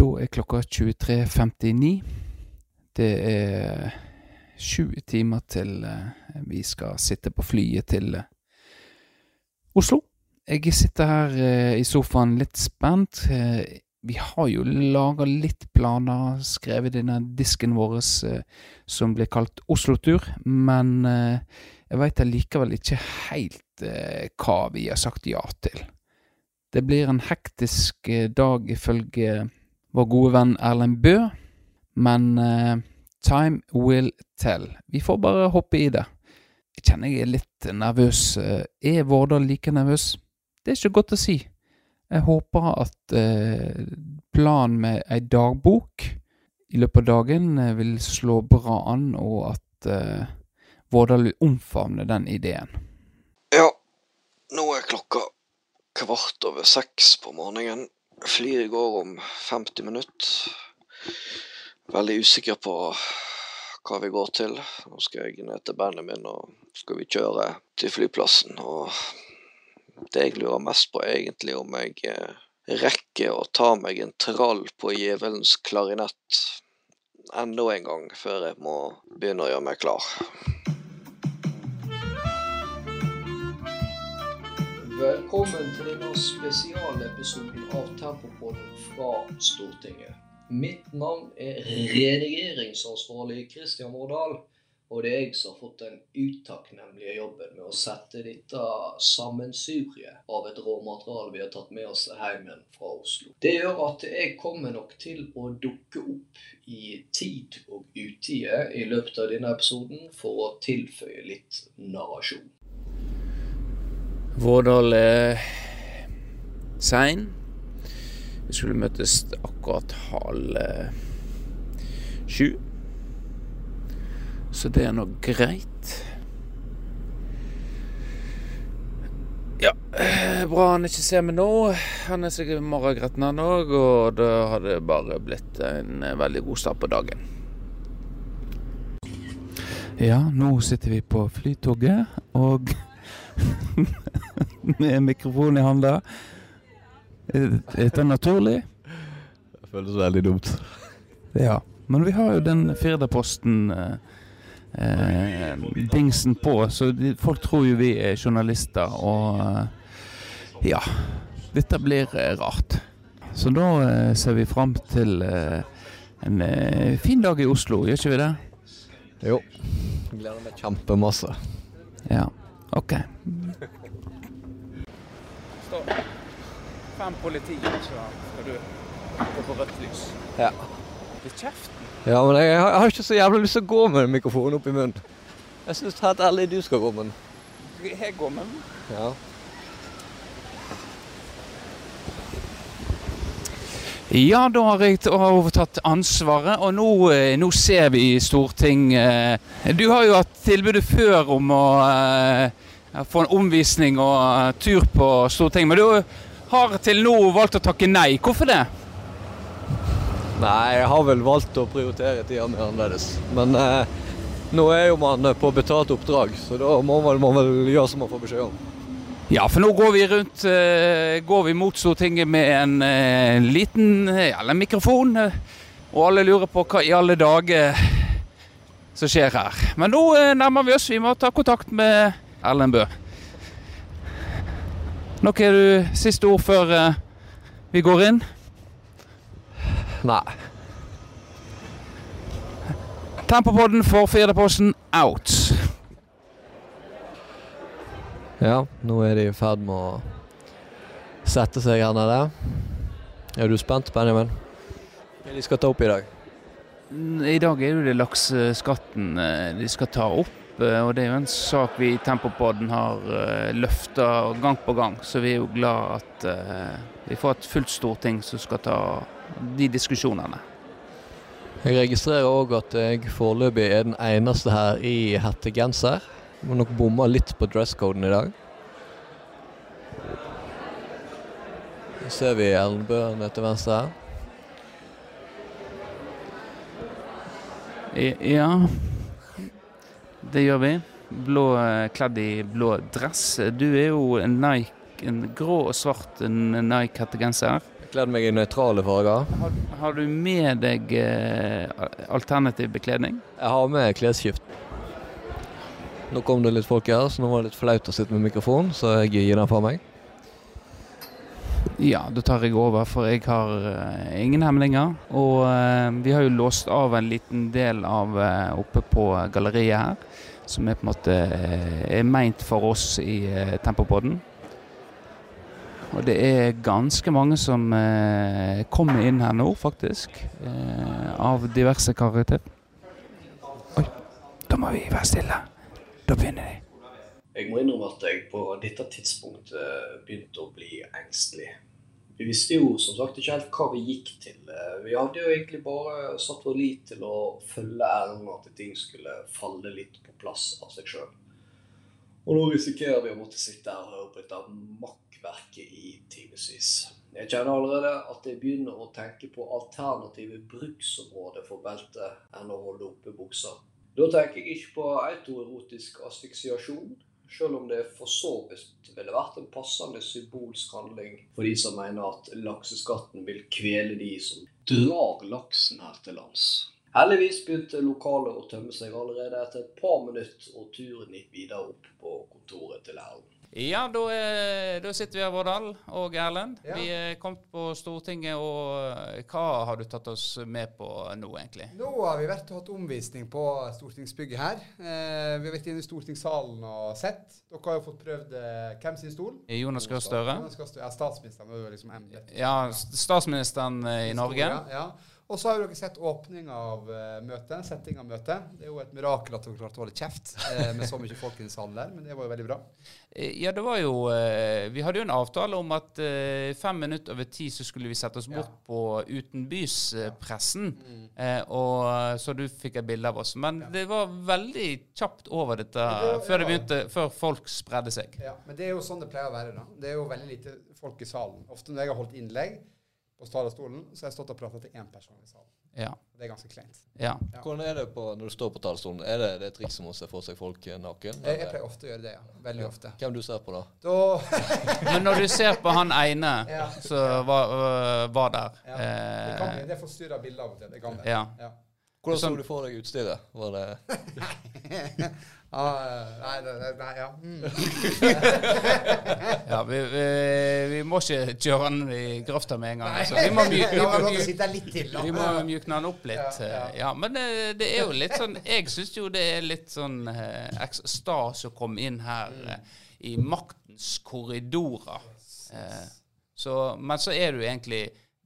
Da er klokka 23.59. Det er sju timer til eh, vi skal sitte på flyet til eh, Oslo. Jeg sitter her eh, i sofaen litt spent. Vi har jo laga litt planer, skrevet i denne disken vår som blir kalt Oslo-tur, men jeg veit allikevel ikke helt hva vi har sagt ja til. Det blir en hektisk dag ifølge vår gode venn Erlend Bø, men uh, time will tell. Vi får bare hoppe i det. Jeg kjenner jeg er litt nervøs. Eh, Er Vårdal like nervøs? Det er ikke godt å si. Jeg håper at eh, planen med ei dagbok i løpet av dagen eh, vil slå bra an, og at eh, Vårdal vil omfavne den ideen. Ja, nå er klokka kvart over seks på morgenen. Flyet går om 50 minutter. Veldig usikker på hva vi går til. Nå skal jeg ned til Benjamin og skal vi kjøre til flyplassen. Og det jeg lurer mest på, er egentlig om jeg eh, rekker å ta meg en trall på djevelens klarinett enda en gang før jeg må begynne å gjøre meg klar. Velkommen til denne spesialepisoden av Tempopodden fra Stortinget. Mitt navn er redigeringsansvarlig Kristian Vårdal, og det er jeg som har fått den utakknemlige jobben med å sette dette sammensuriet av et råmateriale vi har tatt med oss hjem igjen fra Oslo. Det gjør at jeg kommer nok til å dukke opp i tid og utide i løpet av denne episoden for å tilføye litt narrasjon. Vårdal er sein. Vi skulle møtes akkurat halv eh, sju. Så det er nå greit. Ja, eh, bra han ikke ser meg nå. Han er sikkert morgengretten han òg, og da har det bare blitt en eh, veldig god start på dagen. Ja, nå sitter vi på Flytoget, og med mikrofon i handa. Er det naturlig? Det føles veldig dumt. Ja. Men vi har jo den Firdaposten eh, eh, dingsen på, så de, folk tror jo vi er journalister, og eh, ja. Dette blir eh, rart. Så da eh, ser vi fram til eh, en fin dag i Oslo, gjør ikke vi det? Jo. Gleder meg kjempemasse. Ja. OK. Står Fem politi, så skal du gå på rødt lys. Ja. Litt kjeften. Ja, men jeg, har- jeg har ikke så jævlig lyst til å gå med mikrofonen opp i munnen. Jeg syns helt ærlig du skal gå med den. Jeg går med den. Ja. Ja, da har jeg overtatt ansvaret, og nå, eh, nå ser vi i Storting Du har jo hatt tilbudet før om å eh, få en omvisning og eh, tur på Stortinget, men du har til nå valgt å takke nei. Hvorfor det? Nei, jeg har vel valgt å prioritere tida mi annerledes. Men eh, nå er jo man på betalt oppdrag, så da må man vel gjøre som man får beskjed om. Ja, for nå går vi rundt eh, Går vi mot Stortinget med en eh, liten eh, eller mikrofon, eh, og alle lurer på hva i alle dager som skjer her. Men nå nærmer vi oss. Vi må ta kontakt med Erlend Bø. Noe er du siste ord før vi går inn? Nei. Tempopodden for Firdaposten out. Ja, nå er de i ferd med å sette seg her nede. Er du spent, Benjamin? Hva de skal ta opp i dag? Mm, I dag er det lakseskatten eh, de skal ta opp. eh, Og det er jo en sak vi i Tempopodden har eh, løfta gang på gang. Så vi er jo glad at vi får et fullt storting som skal ta de diskusjonene. Jeg registrerer òg at jeg foreløpig er den eneste her i hettegenser. Må nok bomme litt på dresscoden i dag. Så ser vi Elnbø nede til venstre her. Ja, det gjør vi. Blå, eh, kledd i blå dress. Du er jo en Nike, en grå og svart en Nike-hettegenser. Kledd meg i nøytrale farger. Har, har du med deg eh, alternativ bekledning? Jeg har med klesskift. Nå kom det litt folk her, så nå var det litt flaut å sitte med mikrofon, så jeg gir den fra meg. Ja, da tar jeg over, for jeg har uh, ingen hemninger. Og uh, vi har jo låst av en liten del av uh, oppe på galleriet her, som er på en måte er meint for oss i Tempopodden. Og det er ganske mange som kommer inn her nå, faktisk. av diverse karakter. Oi, da må vi være stille. Da begynner de. Jeg må innrømme at jeg på dette tidspunktet begynte å bli engstelig. Vi visste jo som sagt ikke helt hva vi gikk til. Vi hadde jo egentlig bare satt vår lit til å følge æren at ting skulle falle litt på plass av seg sjøl. Og nå risikerer vi å måtte sitte her og høre på dette makkverket i timevis. Jeg kjenner allerede at jeg begynner å tenke på alternative bruksområder for beltet enn å holde oppe buksa. Da tenker jeg ikke på autoerotisk asfiksiasjon, selv om det for så vidt ville vært en passende symbolsk handling for de som mener at lakseskatten vil kvele de som drar laksen her til lands. Heldigvis begynte lokalet å tømme seg allerede etter et par minutter, og turen gikk videre opp på kontoret til Erlend. Ja, da, er, da sitter vi her, Vårdal og Erlend. Ja. Vi er kommet på Stortinget, og eh, hva har du tatt oss med på nå, egentlig? Nå har vi vært og hatt omvisning på stortingsbygget her. Eh, vi har vært inne i stortingssalen og sett. Dere har jo fått prøvd eh, hvem sin stol? Jonas Gahr Støre. Ja, statsministeren var jo liksom. Ja, statsministeren eh, i Norge. Ja, ja. Og så har dere sett åpning av uh, møtet, setting av møtet. Det er jo et mirakel at dere klarte å holde kjeft uh, med så mye folk i salen der, men det var jo veldig bra. Eh, Ja, det var jo uh, Vi hadde jo en avtale om at fem minutter over ti så skulle vi sette oss bort på utenbyspressen. Eh, og Så du fikk et bilde av oss. Men det var veldig kjapt over dette det før, det ja. begynte, før folk spredde seg. Ja, Men det er jo sånn det pleier å være. da. Det er jo veldig lite folk i salen. Ofte når jeg har holdt innlegg på talerstolen, så har jeg stått og pratet til én person i salen. Ja. Det er ganske kleint. ja. Ja. Hvordan er det på, når du står på talerstolen? Er det det trikset med å se for seg folk naken? Jeg, jeg pleier ofte å gjøre det, ja. Veldig ofte. Hvem du ser på da? Da Men når du ser på han ene Ja. som var, øh, var der Ja. Det kan bli eh, det forstyrrer bildet av og til. Det kan det. Ja. Ja. Hvordan Sånn- så du for deg utstyret? Var det Ah, nei, nei, nei, ja. Mm. ja vi, vi, vi må ikke kjøre han i grøfta med en gang. Altså. Vi må, mjuk, vi, må, da. vi må mjukne han opp litt. Ja, ja. Ja, men det, det er jo litt sånn Jeg syns jo det er litt sånn eh, stas å komme inn her Mm. eh, i maktens korridorer. Eh, så, men så er det jo egentlig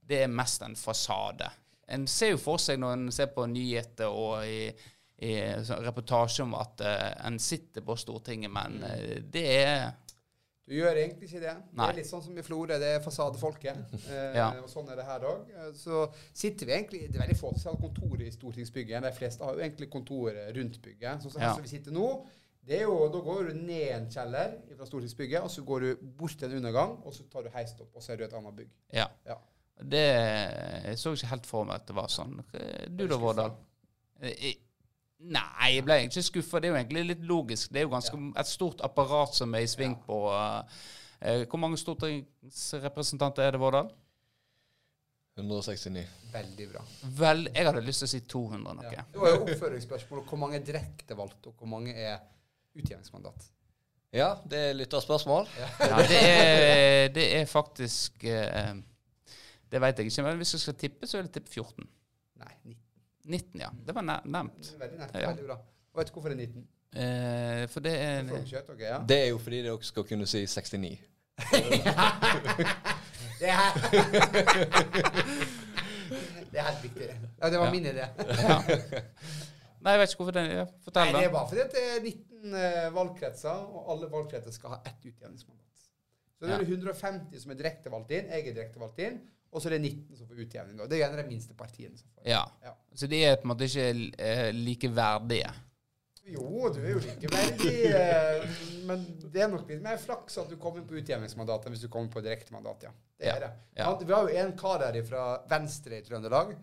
Det er mest en fasade. En ser jo for seg når en ser på nyheter og i, i sånn reportasje om at uh, en sitter på Stortinget, men uh, det er Du gjør egentlig ikke det. Det er litt sånn som i Florø, det er fasadefolket. Uh, Ja. Og sånn er det her òg. Så sitter vi egentlig Det er veldig få som har kontor i stortingsbygget. De fleste har jo egentlig kontor rundt bygget. Sånn som her Ja. vi sitter nå. Det er jo, Da går du ned en kjeller fra stortingsbygget, og så går du bort til en undergang, og så tar du heis opp, og så er du et annet bygg. Ja. Ja. Det Jeg så ikke helt for meg at det var sånn. Du da, Vårdal? Nei, jeg ble egentlig ikke skuffa. Det er jo egentlig litt logisk. Det er jo ganske et stort apparat som er i sving på eh, eh, Hvor mange stortingsrepresentanter er det, Vårdal? 169? Veldig bra. Vel, jeg hadde lyst til å si 200 noe. Ja. Det var jo oppføringsspørsmål. Hvor mange er direktevalgt, og hvor mange er utjevningsmandat? Ja, det er lytterspørsmål. Ja, det, er, det er faktisk uh, Det vet jeg ikke, men hvis jeg skal tippe, så vil jeg tippe 14. Nei, 19. 19, ja. Det var nevnt. Veldig nært. Ja. Veldig bra. Og vet du hvorfor det er 19? Eh, for det er kjøtt, okay, ja. Det er jo fordi dere skal kunne si 69. Det er Det er helt riktig. Ja, det var Ja. min idé. Nei, jeg vet ikke hvorfor det ja, Nei, det er bare fordi at det er 19 eh, valgkretser, og alle valgkretser skal ha ett utjevningsmandat. Så det Ja. er 150 som er direkte valgt inn. Jeg er direkte valgt inn. Og så er det 19 som får utjevning. Det er gjerne de minste partiene som får. Ja. Ja. Så de er på en måte ikke eh, likeverdige. Jo, du er jo likeverdig, eh, men det er nok litt mer flaks at du kommer på utjevningsmandat enn hvis du kommer på direktemandat, ja. Det Ja, er det. ja. Han, vi har jo en kar her fra Venstre i Trøndelag.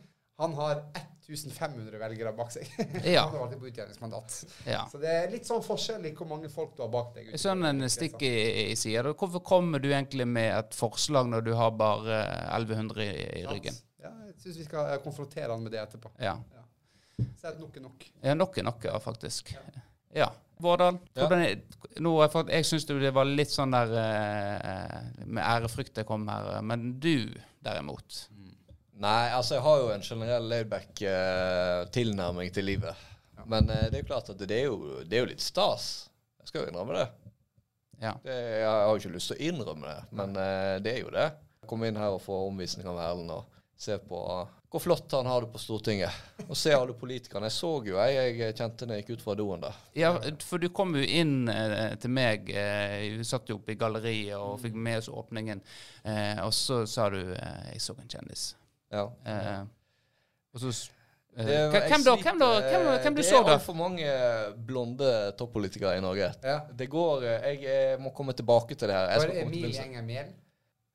Han har ett 1500 velgere bak seg. Ja. Han har alltid på utjevningsmandat. ja. Så det er litt sånn forskjell i hvor mange folk du har bak deg. Sånn en stikk i, i sida. Hvorfor kommer du egentlig med et forslag når du har bare 1100 i, i ryggen? Ja, jeg syns vi skal eh, konfrontere han med det etterpå. Ja. er det nok er nok. ja nok er nok, ja, faktisk. Ja. Vårdal, Ja. er, jeg fått- jeg syns det var litt sånn der eh, med ærefrykt jeg kom her, men du derimot. Nei, altså jeg har jo en generell laidback eh, tilnærming til livet. Men uh, det er jo klart at det er jo, det er jo litt stas. Jeg skal jo innrømme det. Ja. det. Jeg har jo ikke lyst til å innrømme det, men uh, det er jo det. Komme inn her og få omvisning av Erlend og se på hvor flott han har det på Stortinget. Og se alle politikerne. Jeg så jo jeg, jeg kjente når jeg gikk ut fra doen der. Ja, for du kom jo inn eh, til meg, eh, vi satt jo oppe i galleriet og fikk med oss åpningen, eh, og så sa du eh, 'jeg så en kjendis'. Ja. Eh, og så eh, hvem, jeg hvem da? Hvem, da? Hvem, hvem du det er da? altfor mange blonde toppolitikere i Norge. Ja. Det går jeg, Jeg eh, må komme tilbake til det her. Jeg Var det Emilie. Enger Mehl?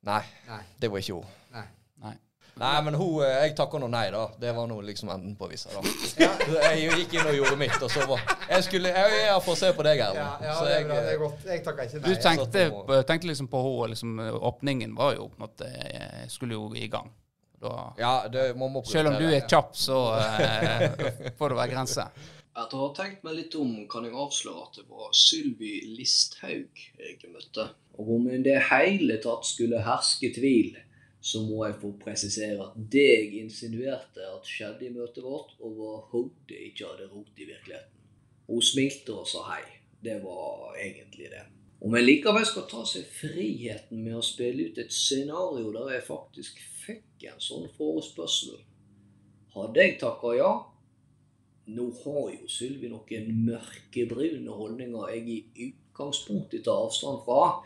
Nei, Nei. det var ikke hun. Nei. Nei. Nei, men hun eh, Jeg takker nå nei, da. Det var nå liksom enden på visa, da. Ja. Jeg gikk inn og gjorde mitt, og så var Jeg skulle Jeg jeg får se på deg, Erlend. ja ja, det er jeg bra. Det er eh, godt. Jeg takker ikke Du nei. tenkte, på- på, tenkte liksom på henne, liksom, åpningen var jo på en måte eh, Skulle jo i gang. Da, Ja, det, man må selv om du er kjapp, så eh, får det være grenser. Etter å ha tenkt meg litt om, kan jeg avsløre at det var Sylvi Listhaug jeg møtte. Og om det i hele tatt skulle herske tvil, så må jeg få presisere at det jeg insinuerte at skjedde i møtet vårt, overhodet ikke hadde rot i virkeligheten. Hun smilte og sa hei. Det var egentlig det. Om jeg likevel skal ta seg friheten med å spille ut et scenario der jeg faktisk fikk en sånn forespørsel, hadde jeg takka ja, nå har jo Sylvi noen mørkebrune holdninger jeg i utgangspunktet tar avstand fra,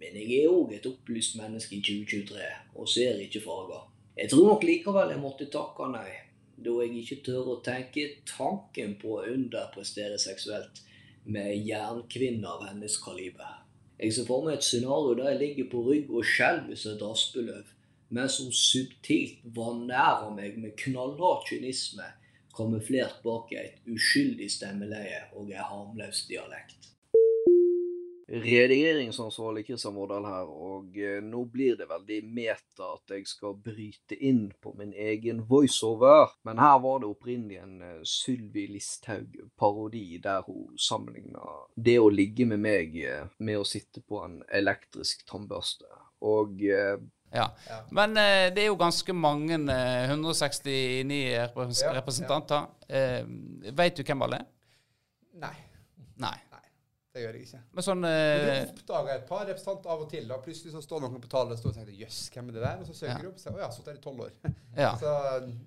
men jeg er òg et opplyst menneske i 2023 og ser ikke farger. Jeg tror nok likevel jeg måtte takke nei, da jeg ikke tør å tenke tanken på å underprestere seksuelt med ei jernkvinne av hennes kaliber. Jeg ser for meg et scenario der jeg ligger på rygg og skjelver som et aspeløv, mens hun subtilt var vanærer meg med knallhard kynisme kamuflert bak et uskyldig stemmeleie og en harmløs dialekt. Redigeringsansvarlig Kristian Vårdal her, og eh, nå blir det veldig meta at jeg skal bryte inn på min egen voiceover. Men her var det opprinnelig en eh, Sylvi Listhaug-parodi der hun sammenligna det å ligge med meg eh, med å sitte på en elektrisk tannbørste. Og Ja. Ja. Men eh, det er jo ganske mange, eh, 169 rep Ja, representanter. Eh, Vet du hvem alle er? Nei, Nei. Nei. det gjør jeg ikke. Men sånn eh, du oppdager et par representanter av og til. da Plutselig så står noen på talerstolen og tenker jøss, hvem er det der? Og så søker Ja. du opp og sier å ja, sittet her i tolv år. Ja. Så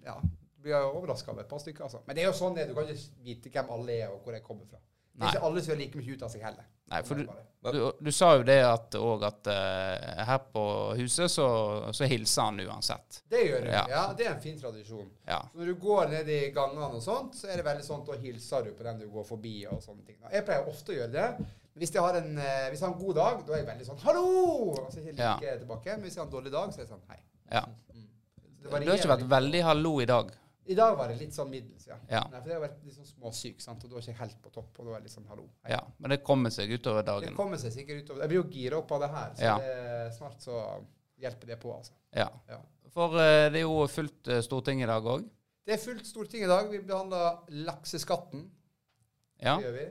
ja, blir jeg overraska over et par stykker, altså. Men det er jo sånn det. Du kan ikke vite hvem alle er, og hvor de kommer fra. Det Nei. er ikke alle som gjør like mye ut av seg heller. Nei, for du, det du, du sa jo det at, og at uh, her på huset så, så hilser han uansett. Det gjør du. Ja. Ja. det er en fin tradisjon. Ja. Når du går ned i gangene og sånt, så er det veldig sånn, da hilser du på den du går forbi og sånne ting. Jeg pleier ofte å gjøre det. Hvis jeg har en, eh, hvis jeg har en god dag, da er jeg veldig sånn 'hallo!' Og så hilser jeg Ja. tilbake. Men hvis jeg har en dårlig dag, så er jeg sånn 'hei'. ja. Det Du har ikke vært veldig hallo i dag. I dag var det litt sånn middels, ja. Ja. Nei, for jeg har vært litt sånn småsyk, sant? og da er jeg ikke helt på topp. Og da er jeg litt sånn 'hallo'. hei». Ja, Men det kommer seg utover dagen? Det kommer seg sikkert utover. Jeg blir jo gira opp av det her, så Ja. det snart så hjelper det på, altså. Ja. Ja. For eh, det er jo fullt eh, storting i dag òg. Det er fullt storting i dag. Vi behandler lakseskatten. Ja. Det gjør vi.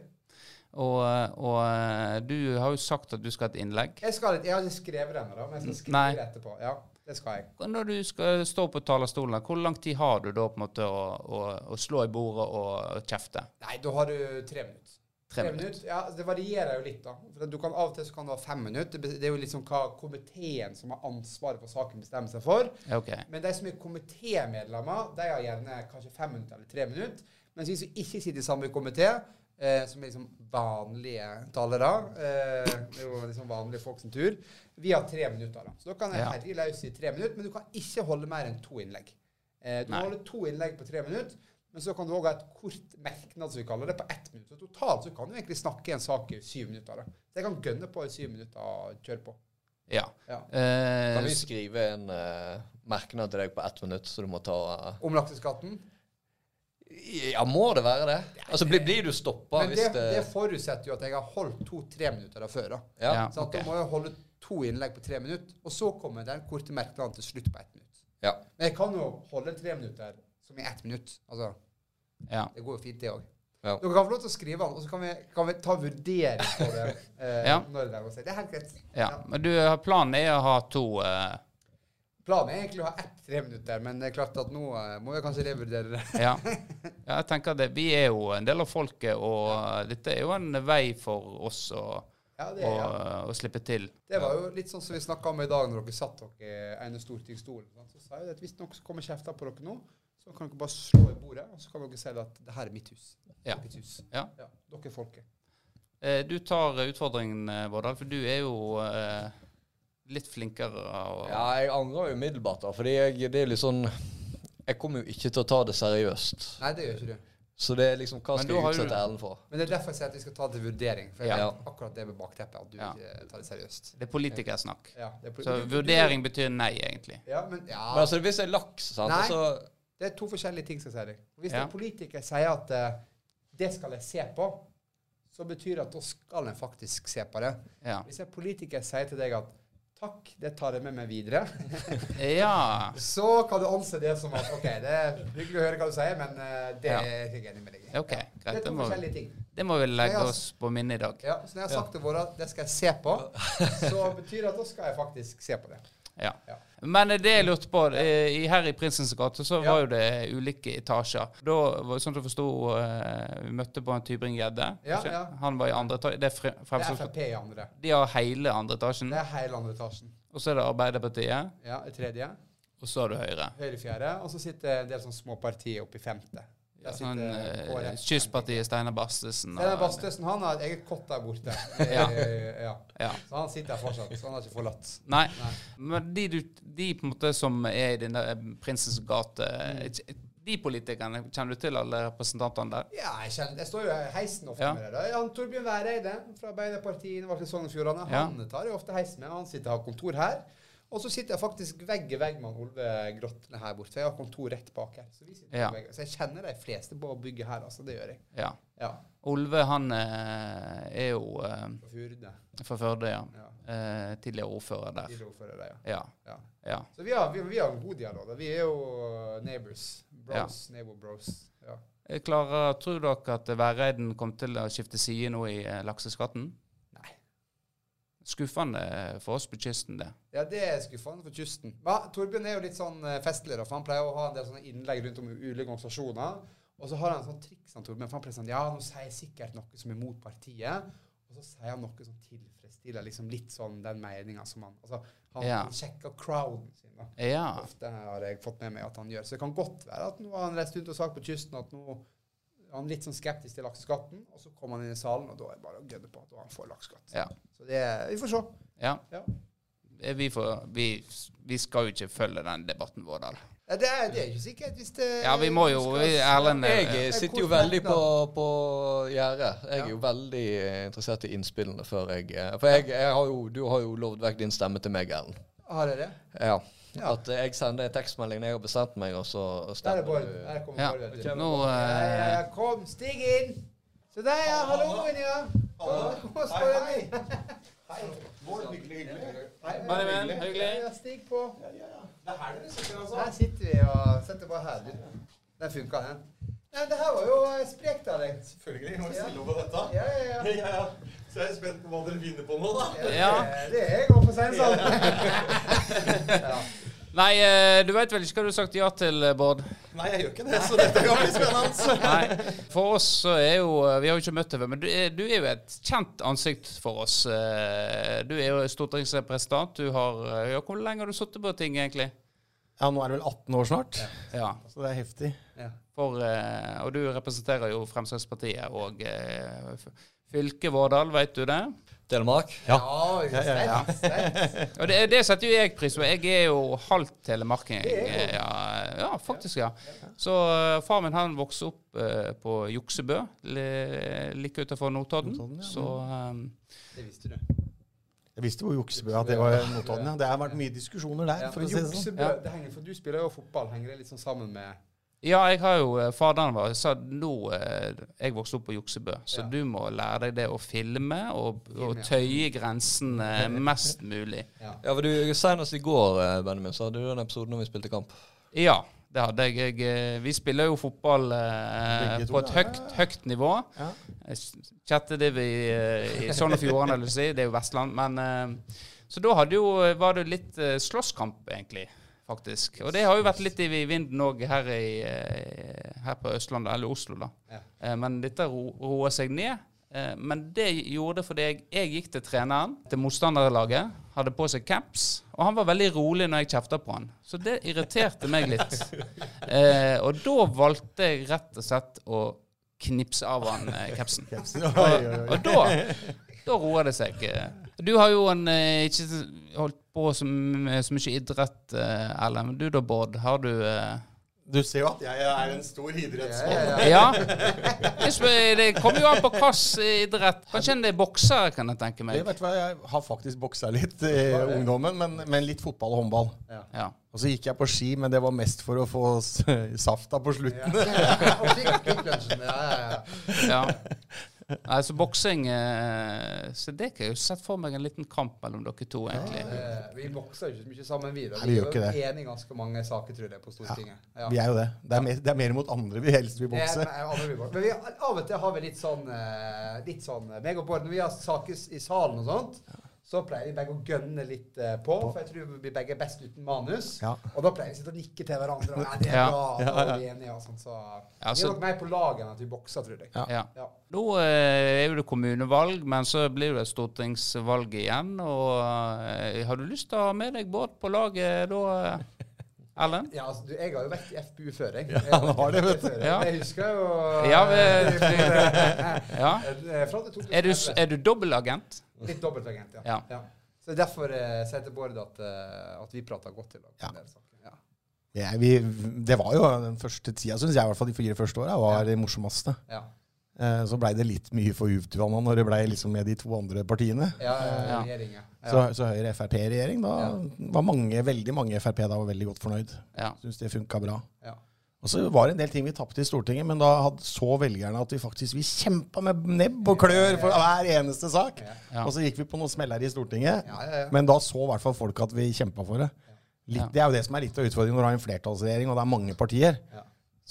Og, eh, og du har jo sagt at du skal ha et innlegg. Jeg, skal, jeg har ikke skrevet det ennå, da, men jeg skal skrive Nei. det etterpå. Ja, det skal jeg. Når du skal stå på talerstolen, hvor lang tid har du da på en måte å, å, å slå i bordet og kjefte? Nei, da har du tre minutter. Tre minutter. Ja, Det varierer jo litt, da. For du kan Av og til så kan du ha fem minutter. Det er jo liksom hva komiteen som har ansvaret for saken, bestemmer seg for. Okay. Men de som er komitémedlemmer, de har gjerne kanskje fem minutter eller tre minutter. Mens vi som ikke sitter i samme komité, eh, som er liksom vanlige talere eh, Det er jo liksom vanlige folk sin tur. Vi har tre minutter. da. Så da kan jeg herje løs i tre minutter, men du kan ikke holde mer enn to innlegg. Eh, du Nei. må holde to innlegg på tre minutter, men så kan du òg ha et kort merknad, som vi kaller det, på ett minutt. Så totalt så kan du egentlig snakke i en sak i syv minutter. da. Så jeg kan gønne på i syv minutter og kjøre på. Ja. Ja. Eh, Kan vi skrive en uh, merknad til deg på ett minutt, så du må ta eh, Om lakseskatten? Ja, må det være det? Altså, Blir, blir du stoppa hvis det, det, det forutsetter jo at jeg har holdt to-tre minutter der før. da. Ja. Ja. Så at ok. Da må jeg holde to innlegg på tre minutter, og så kommer den korte merknaden til slutt på ett minutt. Ja. Men jeg kan jo holde tre minutter som i ett minutt. Altså, Ja. Det går jo fint, det òg. Ja. Dere kan få lov til å skrive den, og så kan vi, kan vi ta vurdering på det. Eh, Ja. når det, er, det er helt greit. ja. Men du, planen er å ha to eh, Planen er egentlig å ha ett tre minutter, men det er klart at nå eh, må jeg kanskje revurdere det. Ja. ja jeg tenker det, Vi er jo en del av folket, og dette er jo en vei for oss å, Ja, det, å, ja. å slippe til. det var jo litt sånn som vi snakka om i dag når dere satt dere ene stortingsstolen. Så sa jeg at hvis noen kommer kjefter på dere nå, så kan dere bare slå i bordet, og så kan dere si at det her er mitt hus. Ja. Deres hus. Ja. Dere er folket. Eh, Du tar utfordringen, eh, Vårdal, for du er jo eh, litt flinkere. Og, ja, jeg angrer jo umiddelbart, da. Fordi jeg, det er litt sånn Jeg kommer jo ikke til å ta det seriøst. Nei, det gjør ikke du. Så det er liksom Hva Men skal jeg utsette Erlend for? Men det er derfor jeg sier at vi skal ta det til vurdering. For jeg Ja. vet akkurat det med bakteppet, at du Ja. ikke tar det seriøst. Det er politikersnakk. Ja, det er, Så du- du- vurdering betyr nei, egentlig. Ja, men, ja. Men altså, hvis jeg er laks, sant, Nei. så Det er to forskjellige ting, skal jeg si deg. Hvis Ja. en politiker sier at uh, det skal jeg se på, så betyr det at da skal en faktisk se på det. Ja. Hvis en politiker sier til deg at takk, det tar jeg med meg videre, ja. så kan du anse det som at ok, det er hyggelig å høre hva du sier, men eh, det Ja. er jeg ikke enig med deg i. Ok, Ja. greit. Det er to forskjellige ting. det må vi legge har, oss på minnet i dag. Ja, så når jeg har sagt til våre at det skal jeg se på, så betyr det at da skal jeg faktisk se på det. Ja. Ja. Men det jeg lurte på eh, i- Her i Prinsens gate så var jo det ulike etasjer. Da var det sånn at jeg forsto Vi møtte på en Tybring-Gjedde. Ja, ja. Han var i andre etasje. Det er Fre- Det er Frp i andre. De har hele andre etasjen. Det er hele andre etasjen. Og så er det Arbeiderpartiet. Ja, tredje. Og så har du Høyre. Høyre fjerde. Og så sitter en del sånne små partier oppe i femte. Der sånn sitter eh. Kystpartiet, Steinar Bastesen. Steinar Bastesen han har et eget kott der borte. Ja. Eh, ja. Ja. Så han sitter der fortsatt. Så han har ikke forlatt. Nei. Nei. Men de, du, de på en måte som er i den der Prinsens gate Mm. De politikerne, kjenner du til alle representantene der? Ja, jeg, kjenner, jeg står jo i heisen ofte med det. Han Torbjørn Væreide fra Arbeiderpartiet i Sogn og Fjordane. Han tar jo ofte heisen med. Han sitter og har kontor her. Og så sitter jeg faktisk vegg i vegg med Olve Grotle her borte. For jeg har kontor rett bak her. Så, vi Ja. så jeg kjenner de fleste på bygget her. altså. Det gjør jeg. Ja. Ja. Olve, han eh, er jo eh, Fra Furde. fra Førde, ja. Ja. Eh, tidligere ordfører der. Tidligere ordfører der, ja. Ja. ja. Så vi har, vi, vi har en god dialog. Vi er jo neighbors. Bros. Neighbor bros. Ja. Jeg klarer, Tror dere at Væreiden kom til å skifte side nå i eh, lakseskatten? Skuffende for oss på kysten, det. Ja, det er skuffende for kysten. Men Torbjørn er jo litt sånn eh, festlig, da, for han pleier å ha en del sånne innlegg rundt om ulike organisasjoner. Og så har han en sånn triks, han Torbjørn, for han pleier sånn Ja, nå sier jeg sikkert noe som er mot partiet. Og så sier han noe som tilfredsstiller liksom litt sånn den meninga som han Altså, han Ja. sjekker crowden sin, da. Ja. Ofte har jeg fått med meg at han gjør. Så det kan godt være at nå har han reist rundt og sagt på kysten at nå han litt sånn skeptisk til lakseskatten, og så kommer han inn i salen, og da er det bare å gønne på at han får lakseskatt. Ja. Så det Vi får se. ja. Ja. Vi, får, vi, vi skal jo ikke følge den debatten, Vårdal. Ja, det, er, det er ikke sikkert hvis det Ja, vi må jo Erlend Jeg eh, eh, sitter jo veldig på, på gjerdet. Jeg er jo veldig eh, interessert i innspillene før jeg For jeg, jeg har jo, du har jo lovd vekk din stemme til meg, Erlend. Har jeg det? Ja. Ja. At eh, jeg sender en tekstmelding når jeg har bestemt meg, og så Der er stemmer Bård. du. Der kommer Ja. Bård. Nå uh, ja, eh, ja, kom, stig inn! Se der, ja. Hallo, ja. Hei, hei. Bård, hyggelig, hyggelig. Hei, Bare vel, hyggelig. Ja, stig på. Ja, ja, ja. Det er her dere sitter, altså. Her sitter vi og setter bare her. Den funka, den. Nei, det her var jo eh, sprekt av deg. Selvfølgelig. Må vi stille opp på dette. Ja, ja, ja. Ja, ja. Så jeg er spent på hva dere finner på nå, da. Ja. Det, er jeg òg, for å si det sånn. ja. Nei, eh, du veit vel ikke hva du har sagt ja til, eh, Bård? Nei, jeg gjør ikke det, så dette kan bli spennende. Nei. For oss så er jo Vi har jo ikke møtt deg før, men du er, du er jo et kjent ansikt for oss. Du er jo stortingsrepresentant. Du har ja, Hvor lenge har du sittet på ting, egentlig? Ja, nå er det vel 18 år snart, Ja. så det er heftig. For, eh, og du representerer jo Fremskrittspartiet og eh, fylket Vårdal, vet du det? Telemark? Ja, Ja, ja, ja. Og det, det setter jo jeg pris på. Jeg er jo halvt telemarking. Ja, ja, faktisk, ja. Så uh, far min han vokste opp eh, på Juksebø, like utenfor Notodden. Notodden. Så um, Det visste du. Jeg visste jo Juksebø at det var Notodden. Ja. Det har vært mye diskusjoner der, Ja, for å si det sånn. Juksebø, det henger, for du spiller jo fotball. Henger det litt sånn sammen med Ja, jeg har jo eh, Faderen vår sa nå eh, Jeg vokste opp på Juksebø, så Ja. du må lære deg det å filme og, og tøye grensene mest mulig. Ja. Ja, for du, Senest i går, eh, Benjamin, så hadde du den episoden når vi spilte kamp. Ja, det hadde jeg. jeg eh, vi spiller jo fotball eh, to, på et ja. høyt, høyt nivå. Ja. Sjette div i, eh, i Sogn og Fjordane, si. Det er jo Vestland. Men eh, Så da hadde jo, var det litt eh, slåsskamp, egentlig. Faktisk. Og det har jo vært litt i vinden òg her, eh, her på Østlandet, eller Oslo, da. Ja. Eh, Men dette ro, roer seg ned. Eh, Men det gjorde det fordi jeg, jeg gikk til treneren til motstanderlaget, hadde på seg caps, og han var veldig rolig når jeg kjefta på han. Så det irriterte meg litt. Eh, og da valgte jeg rett og slett å knipse av han eh, capsen. Oi. Og da, da roer det seg. Du har jo en, eh, ikke holdt på så, mye idrett, eh, Erlend. Men du da, Bård? Har du eh, Du ser jo at jeg er en stor idrettsmann. Ja? Jeg Det kommer jo an på hvilken idrett. Kanskje en bokser, kan jeg tenke Det, meg. vet du hva, Jeg har faktisk boksa litt i ungdommen, men, men litt fotball og håndball. Ja. Og så gikk jeg på ski, men det var mest for å få safta på slutten. Ja, ja. ja. Nei, så boksing eh, Så det kan jeg jo sett for meg en liten kamp mellom dere to, egentlig. Ja, Vi bokser jo ikke så mye sammen, vi. vi ikke er jo enige i ganske mange saker, tror jeg, på Stortinget. Ja. Vi er jo det. Det er mer, det er mer mot andre vi helst vil bokse. men- vi, av og til har vi litt sånn, eh, litt sånn meg og Bård, Når vi har saker i salen og sånt, så pleier vi begge å gønne litt uh, på. For jeg tror vi begge er best uten manus. Ja. Og da pleier vi å sitte og nikke til hverandre. Og, ja, det er Ja. bra, da er vi enige. Og sånn, så Ja, vi er nok mer på lag enn at vi bokser, tror jeg. Ja. Ja. Ja. Nå uh, er det kommunevalg, men så blir det stortingsvalg igjen. Og uh, har du lyst til å ha med deg båt på laget da, Erlend? Ja, altså, du, jeg har jo vært i FPU før, jeg. Ja, han har det, vet du. Ja. Jeg husker jo Ja, vi- Ja. Fra til 2011. Er du, er du dobbeltagent? Litt dobbeltagent, ja. Ja. Så det er derfor eh, sier til Bård at, eh, at vi prater godt i lag. om Ja. en del saker. Ja. Vi, det var jo den første tida, syns jeg, i hvert fall de fire første åra, var det morsomste. Ja. Eh, Så blei det litt mye for Uvtuana når det blei liksom med de to andre partiene. Ja, ja, Ja. regjering, ja. Så, så Høyre-Frp-regjering, da var mange, veldig mange Frp da var veldig godt fornøyd. Ja. Syns det funka bra. Ja. Og så var det en del ting vi tapte i Stortinget, men da hadde, så velgerne at vi faktisk vi kjempa med nebb og klør for hver eneste sak. Ja. Og så gikk vi på noen smeller i Stortinget, ja. men da så i hvert fall folk at vi kjempa for det. Litt, Det er jo det som er litt av utfordringen når du har en flertallsregjering og det er mange partier.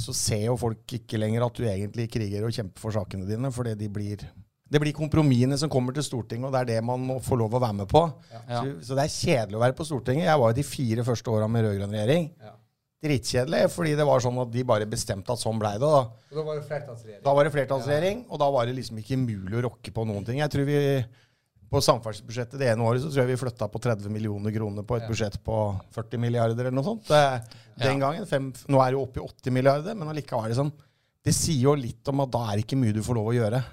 Så ser jo folk ikke lenger at du egentlig kriger og kjemper for sakene dine, fordi de blir det blir kompromissene som kommer til Stortinget, og det er det man må få lov å være med på. Ja. Så, så det er kjedelig å være på Stortinget. Jeg var jo de fire første åra med rød-grønn regjering. Ja. Drittkjedelig, fordi det var sånn at de bare bestemte at sånn blei det. Da. Og da var det flertallsregjering. da var det flertallsregjering, og da var det liksom ikke mulig å rokke på noen ting. Jeg tror vi på samferdselsbudsjettet det ene året så tror jeg vi flytta på 30 millioner kroner på et Ja. budsjett på 40 milliarder eller noe sånt. Det, den gangen. Fem, nå er det jo oppe i 80 milliarder, men allikevel liksom, det sier jo litt om at da er det ikke mye du får lov å gjøre.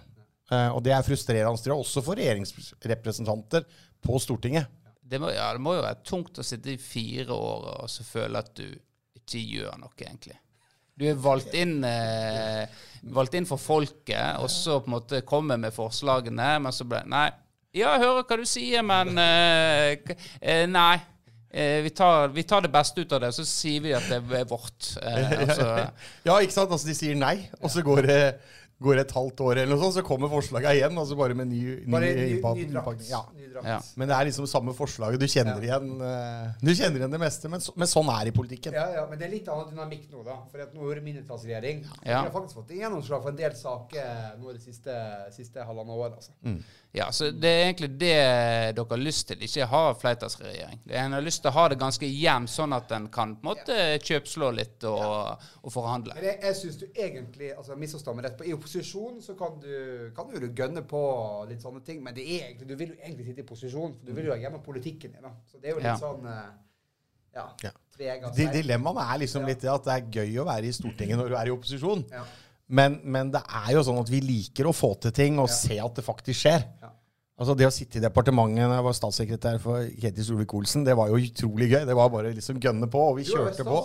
Eh, og det er frustrerende, tror jeg, også for regjeringsrepresentanter på Stortinget. Det må, ja, det må jo være tungt å sitte i fire år og så føle at du ikke gjør noe, egentlig. Du er valgt inn, eh, valgt inn for folket, og så på en måte kommer med forslagene, men så ble Nei. Ja, jeg hører hva du sier, men eh, eh, Nei. Eh, vi, tar, vi tar det beste ut av det, så sier vi at det er vårt. Eh, altså, Ja, ikke sant? Altså, de sier nei, og så går det, går et halvt år eller noe sånt, så kommer forslaga igjen, Altså bare med ny, ny, Bare ny, ny ny. Ja. Ny drakt. Ja. Men det er liksom samme forslaget. Du kjenner, igjen, uh, du kjenner igjen det meste, men, så, men sånn er det i politikken. Ja, ja, men det er litt annen dynamikk nå, da. For at nå er det mindretallsregjering. Vi har faktisk fått gjennomslag for en del saker nå det siste, siste halvannet året. Altså. Ja, så det er egentlig det dere har lyst til, ikke ha flertallsregjering. En har lyst til å ha det ganske jevnt, sånn at en kan på en måte kjøpslå litt og, og forhandle. Men jeg, jeg syns du egentlig altså misforstår meg rett. på I opposisjon så kan du, kan du jo gønne på litt sånne ting, men det er egentlig, du vil jo egentlig sitte i posisjon, for du vil jo ha hjemme politikken din. da. Så det er jo litt Ja. sånn eh, Ja. Ja. Dilemmaet er liksom Ja. litt det at det er gøy å være i Stortinget når du er i opposisjon. Ja. Men, men det er jo sånn at vi liker å få til ting og Ja. se at det faktisk skjer. Ja. Altså Det å sitte i departementet når jeg var statssekretær for Ketil Solvik-Olsen, det var jo utrolig gøy. Det var bare liksom gønne på, og vi kjørte på.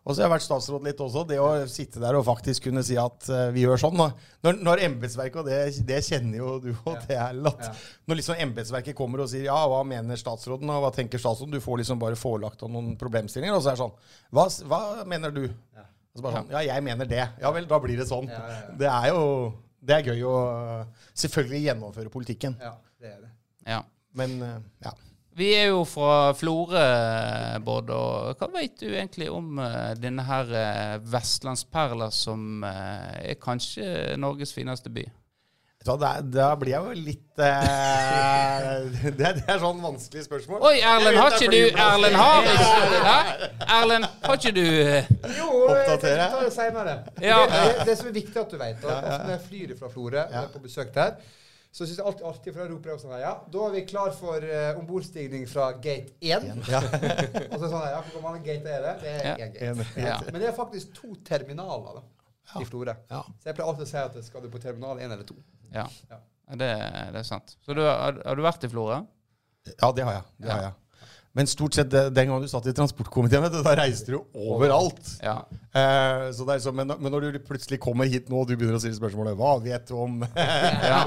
Og så har jeg vært statsråd litt også. Det å sitte der og faktisk kunne si at uh, vi gjør sånn. da. Når, når embetsverket, og det, det kjenner jo du og det er latt. Når liksom embetsverket kommer og sier ja, hva mener statsråden, og hva tenker statsråden? Du får liksom bare forelagt av noen problemstillinger, og så er det sånn Hva, hva mener du? Og så bare sånn, ja, jeg mener det. Ja vel, da blir det sånn. Ja, ja, ja. Det er jo det er gøy å selvfølgelig gjennomføre politikken. Ja, det er det. Ja. Men øh, ja. Vi er jo fra Florø, Bård, og hva vet du egentlig om eh, denne her eh, vestlandsperla som eh, er kanskje Norges fineste by? Vet Da, da blir jeg jo litt uh, det, det er sånn vanskelig spørsmål. Oi, Erlend, har ikke du. Erlend har ikke Hæ? Erlend, har ikke du eh, Jo, Oppdatere. jeg tar det senere. Ja. Det, det, det som er viktig at du vet, da, at når jeg flyr fra Florø er på besøk der, så syns jeg alltid artig, for da roper jeg også, sånn Ja, da er vi klar for uh, ombordstigning fra gate 1. Ja. og så sånn Ja, hvor mange gate er det? Det er Ja. én gate. En- Ja. Men det er faktisk to terminaler da, i Florø. Ja. Så jeg pleier alltid å si at skal du på terminal 1 eller 2. Ja, Ja. det, det er sant. Så du, har, har du vært i Florø? Ja, det har jeg. Det Ja. har jeg. Men stort sett den gangen du satt i transportkomiteen, vet du, da reiste du overalt. Ja. Eh, så men, men når du plutselig kommer hit nå og du begynner å stille spørsmålet Hva vet du om ja.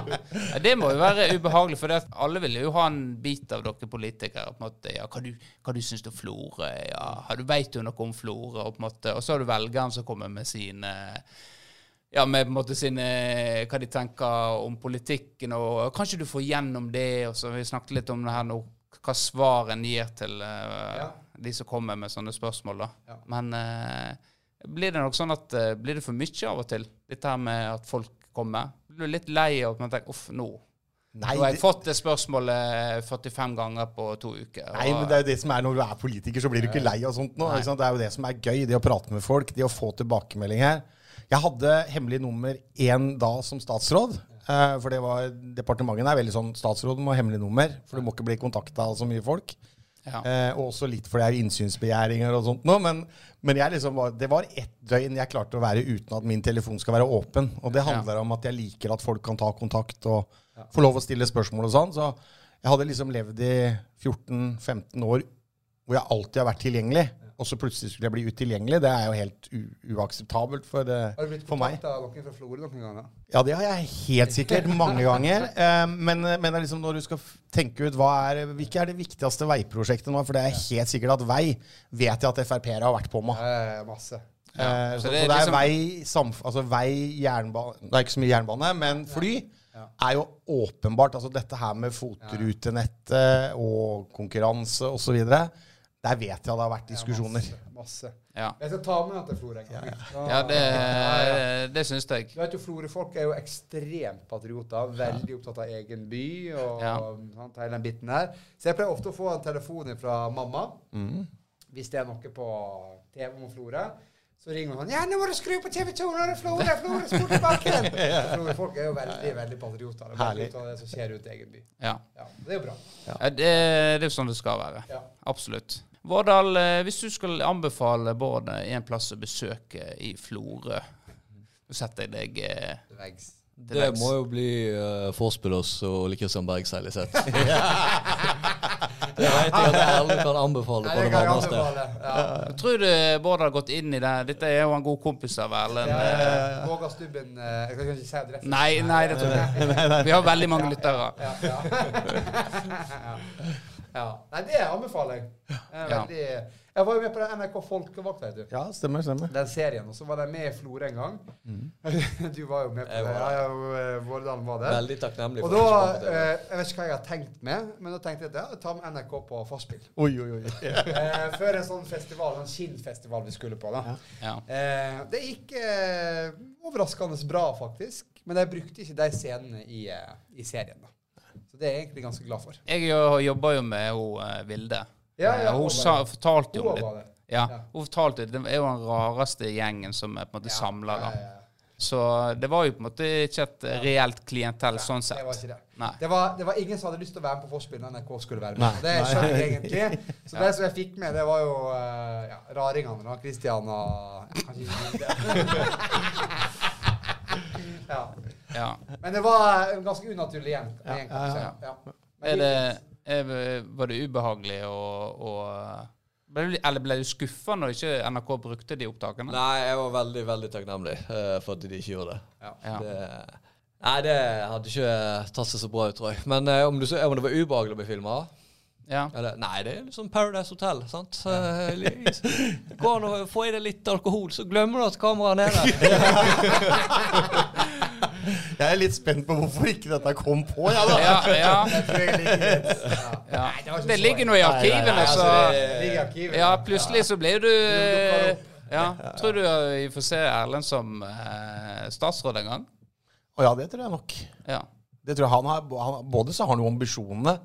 Det må jo være ubehagelig, for det alle vil jo ha en bit av dere politikere. på en måte, ja, Hva du, hva du syns om Florø? Ja, har du Veit jo noe om Florø? Og, på en måte, og så har du velgeren som kommer med sine ja, med på en måte sine, hva de tenker om politikken, og kanskje du får gjennom det. og så Vi snakket litt om det her nå, hva svar en gir til eh, Ja. de som kommer med sånne spørsmål. da. Ja. Men eh, blir det nok sånn at eh, blir det for mye av og til, dette her med at folk kommer? Blir du litt lei av at man tenker uff, nå Nei, nå har jeg fått det spørsmålet 45 ganger på to uker. nei, men det er jo det som er når du er politiker, så blir du ikke lei av sånt nå. Det er jo det som er gøy, det å prate med folk, det å få tilbakemelding her. Jeg hadde hemmelig nummer én da som statsråd. Eh, For det var, departementet er veldig sånn Statsråden må ha hemmelig nummer, for du må ikke bli kontakta av så mye folk. Ja. Eh, og også litt fordi det er innsynsbegjæringer og sånt nå. Men, men jeg liksom var, det var ett døgn jeg klarte å være uten at min telefon skal være åpen. Og det handler om at jeg liker at folk kan ta kontakt og få lov å stille spørsmål og sånn. Så jeg hadde liksom levd i 14-15 år hvor jeg alltid har vært tilgjengelig. Og så plutselig skulle jeg bli utilgjengelig. Det er jo helt u uakseptabelt for, meg Har du blitt for kontakta av noen fra Florø noen ganger? Ja, det har jeg helt sikkert mange ganger. Eh, men men er liksom når du skal tenke ut hva er, hvilke er det viktigste veiprosjektet nå, for det er helt sikkert at vei vet jeg at Frp-ere har vært på med. Eh, masse. Eh, så, så så det det er er, liksom- vei, samf altså vei, jernbane Det er ikke så mye jernbane, men fly Ja. er jo åpenbart. Altså dette her med fotrutenettet og konkurranse osv. Der vet jeg det har vært diskusjoner. Masse. masse. Ja, Jeg skal ta med til Florø en gang. ja det, Ja, ja. det syns jeg. Du vet jo, Florø-folk er jo ekstremt patrioter. Veldig opptatt av egen by og Ja. sant, hele den biten her. Så jeg pleier ofte å få en telefon fra mamma Mm. hvis det er noe på TV om Florø. Så ringer hun sånn 'Ja, nå må du skru på TV 2! Nå er det Florø! Florø Sportsparken!' Florø-folk er jo veldig veldig patrioter. Det Veldig ut av det som skjer rundt egen by. Ja. Ja, Det er jo bra. Ja, det, det er jo sånn det skal være. Ja. Absolutt. Vårdal, eh, hvis du skal anbefale Bård eh, en plass å besøke i Florø Nå setter jeg deg eh, Det veggs. til Det må jo bli uh, Forspillers og Ole Kristian Berg sett. det vet jeg at alle kan anbefale på det det kan jeg varmeste. anbefale. Ja. Jeg tror du Bård har gått inn i det. Dette er jo en god kompis av Erlend. Ja, eh. ja, ja. Våga Stubben eh, Jeg kan ikke si adressen. Nei, nei, det tror jeg ikke. Vi har veldig mange lyttere. Ja, ja. ja. Ja. Nei, det anbefaler jeg. Jeg, Ja. veldig, jeg var jo med på den NRK Folkevakt, vet du. Ja, stemmer, stemmer. Den serien. Og så var de med i Florø en gang. Du var jo med på det. Ja, eh, Vårdalen var der. Veldig takknemlig Og da jeg eh, Jeg vet ikke hva jeg har tenkt med, men da tenkte jeg at ja, ta med NRK på fastspill. Oi, oi, oi. Eh, før en sånn festival, en skinnfestival vi skulle på. da. Ja. Eh, det gikk eh, overraskende bra, faktisk. Men jeg brukte ikke de scenene i, i serien. da. Så det er jeg egentlig ganske glad for. Jeg jobba jo med hun eh, Vilde. Ja, ja, Eh, hun hun sa, fortalte jo det. Ja, hun fortalte det. Er jo den rareste gjengen som er på en måte Ja, samla. ja, da. ja, ja. Så det var jo på en måte ikke et reelt klientell sånn sett. Det var ikke det. Nei. Det var, det var ingen som hadde lyst til å være med på Forspill når NRK skulle være med. Nei. Det skjønner jeg egentlig. Så Ja. det som jeg fikk med, det var jo eh, ja, raringene. da, Christian og ja, Kanskje ikke. ja. Ja. Men det var ganske unaturlig jevnt. Er er, var det ubehagelig å, å ble Eller ble du skuffa når ikke NRK brukte de opptakene? Nei, jeg var veldig, veldig takknemlig uh, for at de ikke gjorde det. Ja. det nei, det hadde ikke tatt seg så bra ut, tror jeg. Men uh, om, du, om det var ubehagelig å bli filma Ja. Eller, nei, det er liksom Paradise Hotel. sant? Eh, Går an å få i deg litt alkohol, så glemmer du at kameraet er nede. Jeg er litt spent på hvorfor ikke dette kom på, jeg, da. Ja, ja, Jeg tror jeg ligger litt. Ja. ja. Nei, det Det ligger noe i arkivene, så. Ja, plutselig så blir du. Ja. Tror du vi får se Erlend som eh, statsråd en gang? Å ja, det tror jeg nok. Det tror jeg han har, han, Både så har han jo ambisjonene,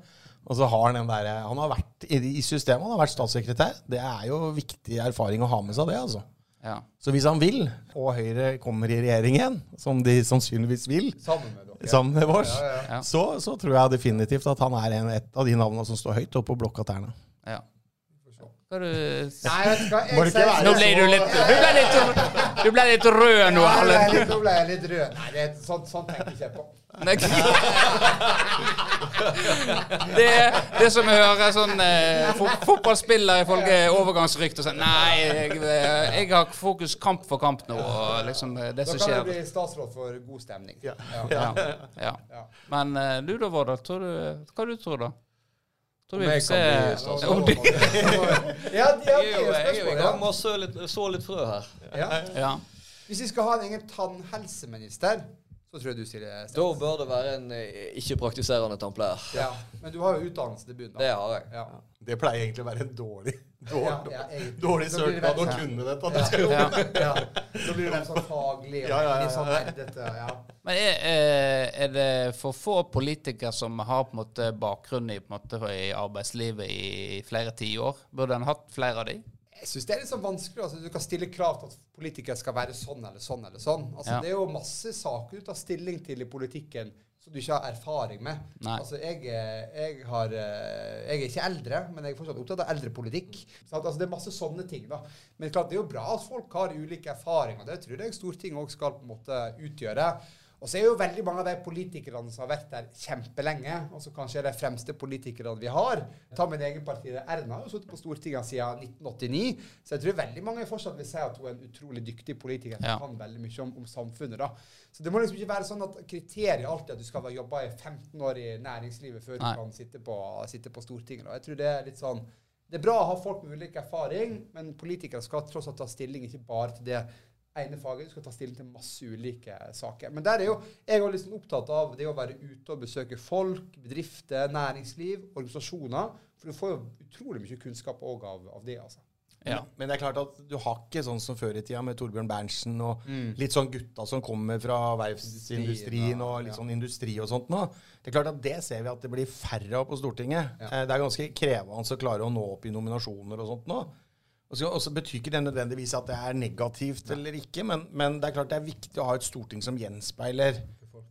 og så har han den derre Han har vært i, i systemet, han har vært statssekretær. Det er jo viktig erfaring å ha med seg, det, altså. Ja. Så hvis han vil, og Høyre kommer i regjering igjen, som de sannsynligvis vil, Sammen med dere. sammen med vårs, Ja, ja. Ja. Så, så tror jeg definitivt at han er en, et av de navnene som står høyt oppe på blokka-tærne. ja. Hva du Nei, vet du hva, jeg ikke sier- Nå ble du litt Du ble litt, du ble litt rød nå, Erlend. nå ble jeg litt rød. Nei, det er, sånn, sånn tenker ikke jeg på. Nei. Det, det som å hører sånn eh, fo fotballspiller ifølge overgangsrykter sånn Nei, jeg, jeg har fokus kamp for kamp nå, og liksom eh, det Da kan du bli statsråd for god stemning. Ja. Ja, ja. Ja. Men eh, du da, Vårdal? Hva du, hva du tror da? Tror vi får se om Ja, det Jeg er jo, jeg er jo i gang med å så litt, så litt frø her. ja. ja. Hvis vi skal ha en egen tannhelseminister, så tror jeg du sier det. stiller Da bør det være en eh, ikke-praktiserende tannpleier. Ja. Men du har jo utdannelse til bunn. Det har jeg. Ja. Det pleier egentlig å være en dårlig, dårlig, Ja, ja, dårlig søknad å kunne dette. Ja. Det skal ja. Ja. Så blir det sånn faglig og Ja, ja, ja, sånn ja. Ja. Men er, eh, er det for få politikere som har på en måte bakgrunn i, på måte, i arbeidslivet i flere tiår? Burde en hatt flere av de? Jeg syns det er litt sånn vanskelig. Altså, du kan stille krav til at politikere skal være sånn eller sånn eller sånn. Altså, Ja. Det er jo masse saker du tar stilling til i politikken som du ikke har erfaring med. Nei. Altså, jeg, eh, jeg, har, eh, jeg er ikke eldre, men jeg er fortsatt opptatt av eldrepolitikk. Så altså, det er masse sånne ting. da. Men klart, det er jo bra at folk har ulike erfaringer. Det tror jeg Stortinget òg skal på en måte utgjøre. Og så er jo veldig mange av de politikerne som har vært der kjempelenge, og som kanskje er de fremste politikerne vi har. Ta min egen parti. Erna har jo sittet på Stortinget siden 1989, så jeg tror veldig mange fortsatt vil si at hun er en utrolig dyktig politiker som Ja. kan veldig mye om, om samfunnet. da. Så det må liksom ikke være sånn at kriteriet alltid at du skal ha jobba i 15 år i næringslivet før Nei. du kan sitte på, sitte på Stortinget. da. Jeg tror det er litt sånn det er bra å ha folk med ulik erfaring, men politikere skal tross alt ta stilling ikke bare til det ene faget. Du skal ta stilling til masse ulike saker. Men der er jo jeg er liksom opptatt av det å være ute og besøke folk, bedrifter, næringsliv, organisasjoner. For du får jo utrolig mye kunnskap òg av, av det. altså. Ja. Men det er klart at du har ikke sånn som før i tida med Torbjørn Berntsen og Mm. litt sånn gutta som kommer fra verftsindustrien og litt Ja. sånn industri og sånt nå. Det er klart at det ser vi at det blir færre av på Stortinget. Ja. Eh, Det er ganske krevende å klare å nå opp i nominasjoner og sånt nå. Og så betyr ikke det nødvendigvis at det er negativt eller ikke, men, men det er klart det er viktig å ha et storting som gjenspeiler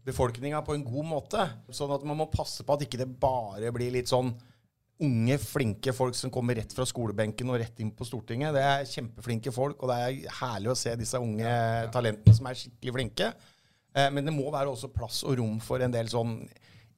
befolkninga på en god måte. Sånn at man må passe på at ikke det bare blir litt sånn unge, flinke folk som kommer rett fra skolebenken og rett inn på Stortinget. Det er kjempeflinke folk, og det er herlig å se disse unge talentene som er skikkelig flinke. Eh, Men det må være også plass og rom for en del sånn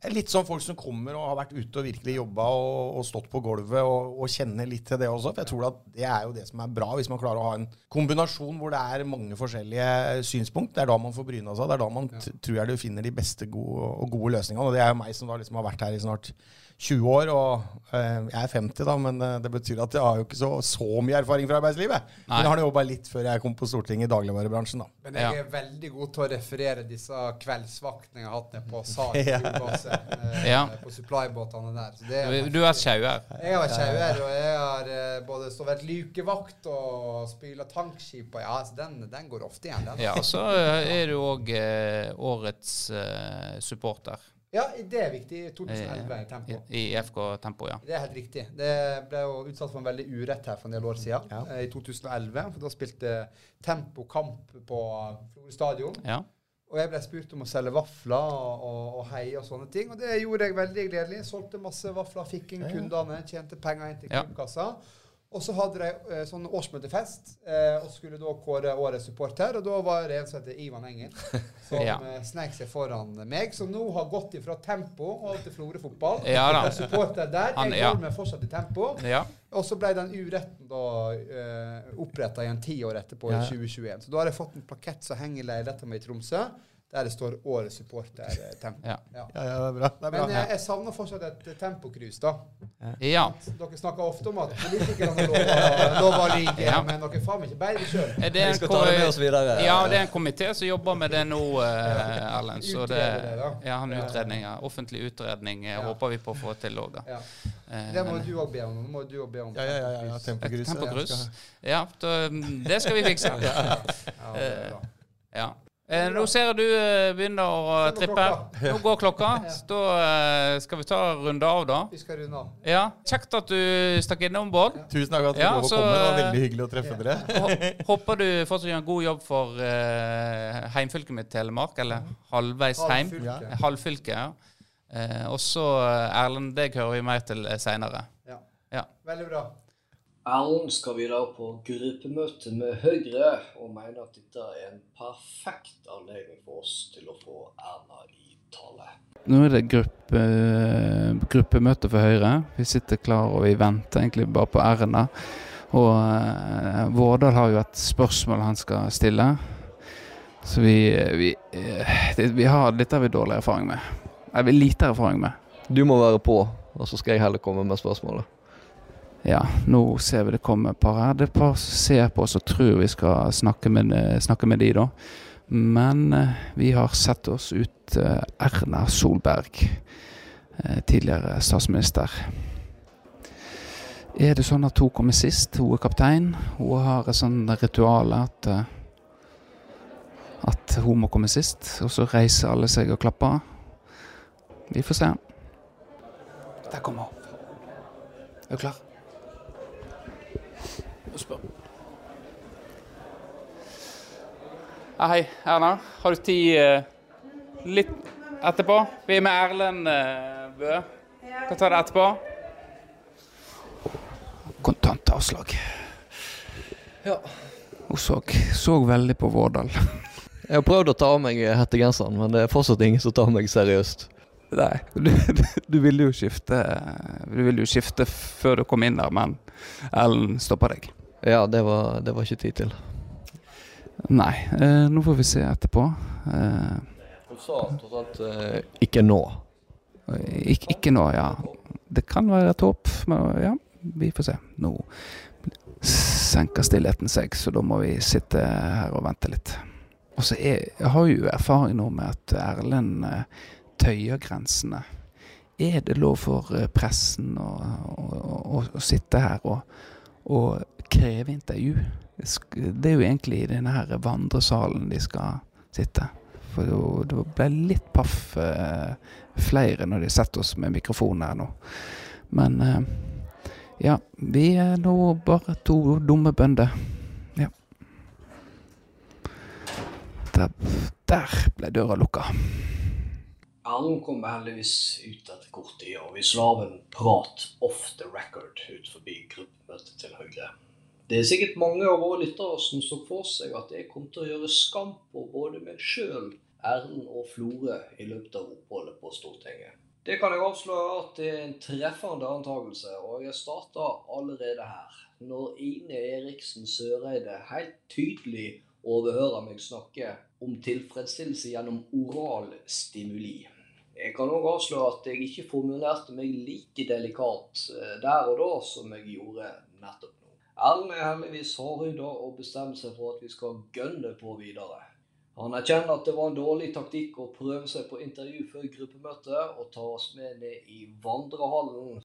Litt sånn folk som kommer og har vært ute og virkelig jobba og, og stått på gulvet og, og kjenner litt til det også. For jeg tror at det er jo det som er bra, hvis man klarer å ha en kombinasjon hvor det er mange forskjellige synspunkt. Det er da man får bryna seg. Det er da man t- tror jeg du finner de beste gode, og gode løsningene. Og det er jo meg som da liksom har vært her i snart 20 år, og eh, jeg er 50 da, men eh, det betyr at jeg har jo ikke så, så mye erfaring fra arbeidslivet. Nei. Men jeg har jobba litt før jeg kom på Stortinget i dagligvarebransjen, da. Men jeg Ja. er veldig god til å referere disse kveldsvaktene jeg har hatt nede på Sal Ja. eh, Ja. på supply-båtene der. Så det er Du, er sjauer. Jeg har vært sjauer, og jeg har eh, både stått vært lukevakt og spyla tankskip. Og ja, så den, den går ofte igjen, den. Ja, og så eh, er du òg eh, årets supporter Ja, det er viktig. i i, 2011 i Tempo. i, i FK Tempo, ja. Det er helt riktig. Det ble jo utsatt for en veldig urett her for en del år siden, Ja. eh, i 2011. For da spilte Tempo kamp på Florø stadion. ja. Og jeg ble spurt om å selge vafler og, og, og hei og sånne ting. Og det gjorde jeg veldig gledelig. Solgte masse vafler, fikk inn kundene, tjente penger inn til Ja. Og så hadde de eh, sånn årsmøtefest, eh, og skulle da kåre årets supporter. Og da var det en som heter Ivan Engen, som Ja. eh, snek seg foran meg. Som nå har gått ifra Tempo og til Florø-fotball. Ja da. Og supporter der. Han- Jeg ja. holder meg fortsatt i Tempo. ja. Og så ble den uretten da eh, oppretta igjen ti år etterpå, Ja. i 2021. Så da har jeg fått en plakett som henger i leiligheta mi i Tromsø, der det står 'Årets supportertempo'. Ja. Ja, ja, det er bra. Det er bra. Men jeg, jeg savner fortsatt et eh, tempocruise, da. Ja. Dere snakker ofte om at politikerne lover, lover ligge, Ja. men dere faen meg ikke bærer det sjøl. Vi skal ta det med oss videre. Ja, det er en komité som jobber med det nå, eh, Erlend. Så det, ja, han utredninger. Offentlig utredning eh, Ja. håper vi på å få til òg, da. Ja. Eh, Det må du òg be om. Nå må du be om Ja, ja, ja, ja, ja. Tempogrus. Ja, det skal vi fikse. Ja, det er bra. Ja. Eh, nå ser jeg du eh, begynner å trippe. klokka. Nå går klokka. Så da eh, skal vi ta en runde av, da. Vi skal runde av. Ja, Kjekt at du stakk innom, Bård. Tusen takk for at du Ja, komme. Det var eh, veldig hyggelig å treffe dere. Håper du fortsatt gjør en god jobb for uh, heimfylket mitt, Telemark. Eller halvveis heim. Halvfylke. Halvfylke, ja. Eh, og så eh, Erlend, deg hører vi mer til seinere. Ja. ja. Veldig bra. Erlend skal videre på gruppemøte med Høyre, og mener at dette er en perfekt anledning for oss til å få Erna i tale. Nå er det gruppe, gruppemøte for Høyre. Vi sitter klar og vi venter egentlig bare på Erna. Og uh, Vårdal har jo et spørsmål han skal stille. Så vi, vi, eh, det, vi har, Dette har vi dårlig erfaring med. Eller lite erfaring med. Du må være på, og så skal jeg heller komme med spørsmålet. Ja, nå ser vi det komme et par her. Det er et par som ser på oss og tror vi skal snakke med, eh, snakke med de, da. Men eh, vi har sett oss ut eh, Erna Solberg, tidligere statsminister. Er det sånn at hun kommer sist? Hun er kaptein. Hun har et sånn ritual at at hun må komme sist, og så reiser alle seg og klapper. Vi får se. Der kommer hun. Er du klar? Spør. Ja, hei, Erna. Har du tid eh, litt etterpå? Vi er med Erlend eh, Bø. Kan ta det etterpå. Kontantavslag. Ja. Hun så, så veldig på Vårdal. Jeg har prøvd å ta av meg hettegenseren, men det er fortsatt ingen som tar meg seriøst. Nei, du, du, du ville jo skifte Du ville jo skifte før du kom inn der, men Ellen stoppa deg. Ja, det var, det var ikke tid til. Nei, eh, nå får vi se etterpå. Eh, Hun sa tross alt eh, ikke nå. ikke, ikke nå, ja. Det kan være et håp, men ja, vi får se. Nå senker stillheten seg, så da må vi sitte her og vente litt. Og så er, jeg har jo erfaring nå med at Erlend eh, tøyer grensene. Er det lov for eh, pressen å, å, å, å sitte her og, og kreve intervju? Det er jo egentlig i denne her vandresalen de skal sitte. For det- ble litt paff eh, flere når de setter oss med mikrofon her nå. Men eh, ja, vi er nå bare to dumme bønder. Ja. Der, der ble døra lukka. Erlend kom heldigvis ut etter kort tid, og vi slo av en prat off the record ut forbi gruppemøtet til Høyre. Det er sikkert mange av våre lyttere som så for seg at jeg kom til å gjøre skam på både meg sjøl, Erlend og Flore i løpet av oppholdet på Stortinget. Det kan jeg avsløre at det er en treffende antakelse, og jeg starter allerede her. Når Ine Eriksen Søreide helt tydelig overhører meg snakke om tilfredsstillelse gjennom oral stimuli. Jeg kan òg avsløre at jeg ikke formulerte meg like delikat eh, der og da som jeg gjorde nettopp nå. Erlend er heldigvis hardhuda og bestemmer seg for at vi skal gønne på videre. Han erkjenner at det var en dårlig taktikk å prøve seg på intervju før gruppemøtet, og tar oss med ned i vandrehallen.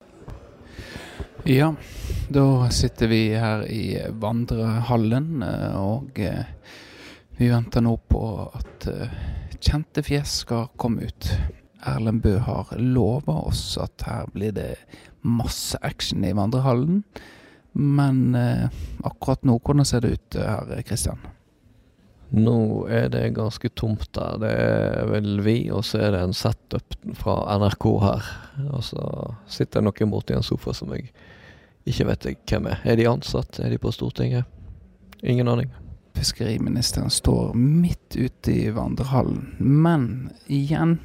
Ja, da sitter vi her i vandrehallen, eh, og eh, vi venter nå på at eh, kjente fjes skal komme ut. Erlend Bø har lova oss at her blir det masse action i vandrehallen. Men eh, akkurat nå, hvordan ser det ut eh, her, Kristian? Nå er det ganske tomt der. Det er vel vi, og så er det en setup fra NRK her. Og så sitter noen borti en sofa som jeg ikke vet hvem er. Er de ansatt? Er de på Stortinget? Ingen aning. Fiskeriministeren står midt ute i vandrehallen. Men igjen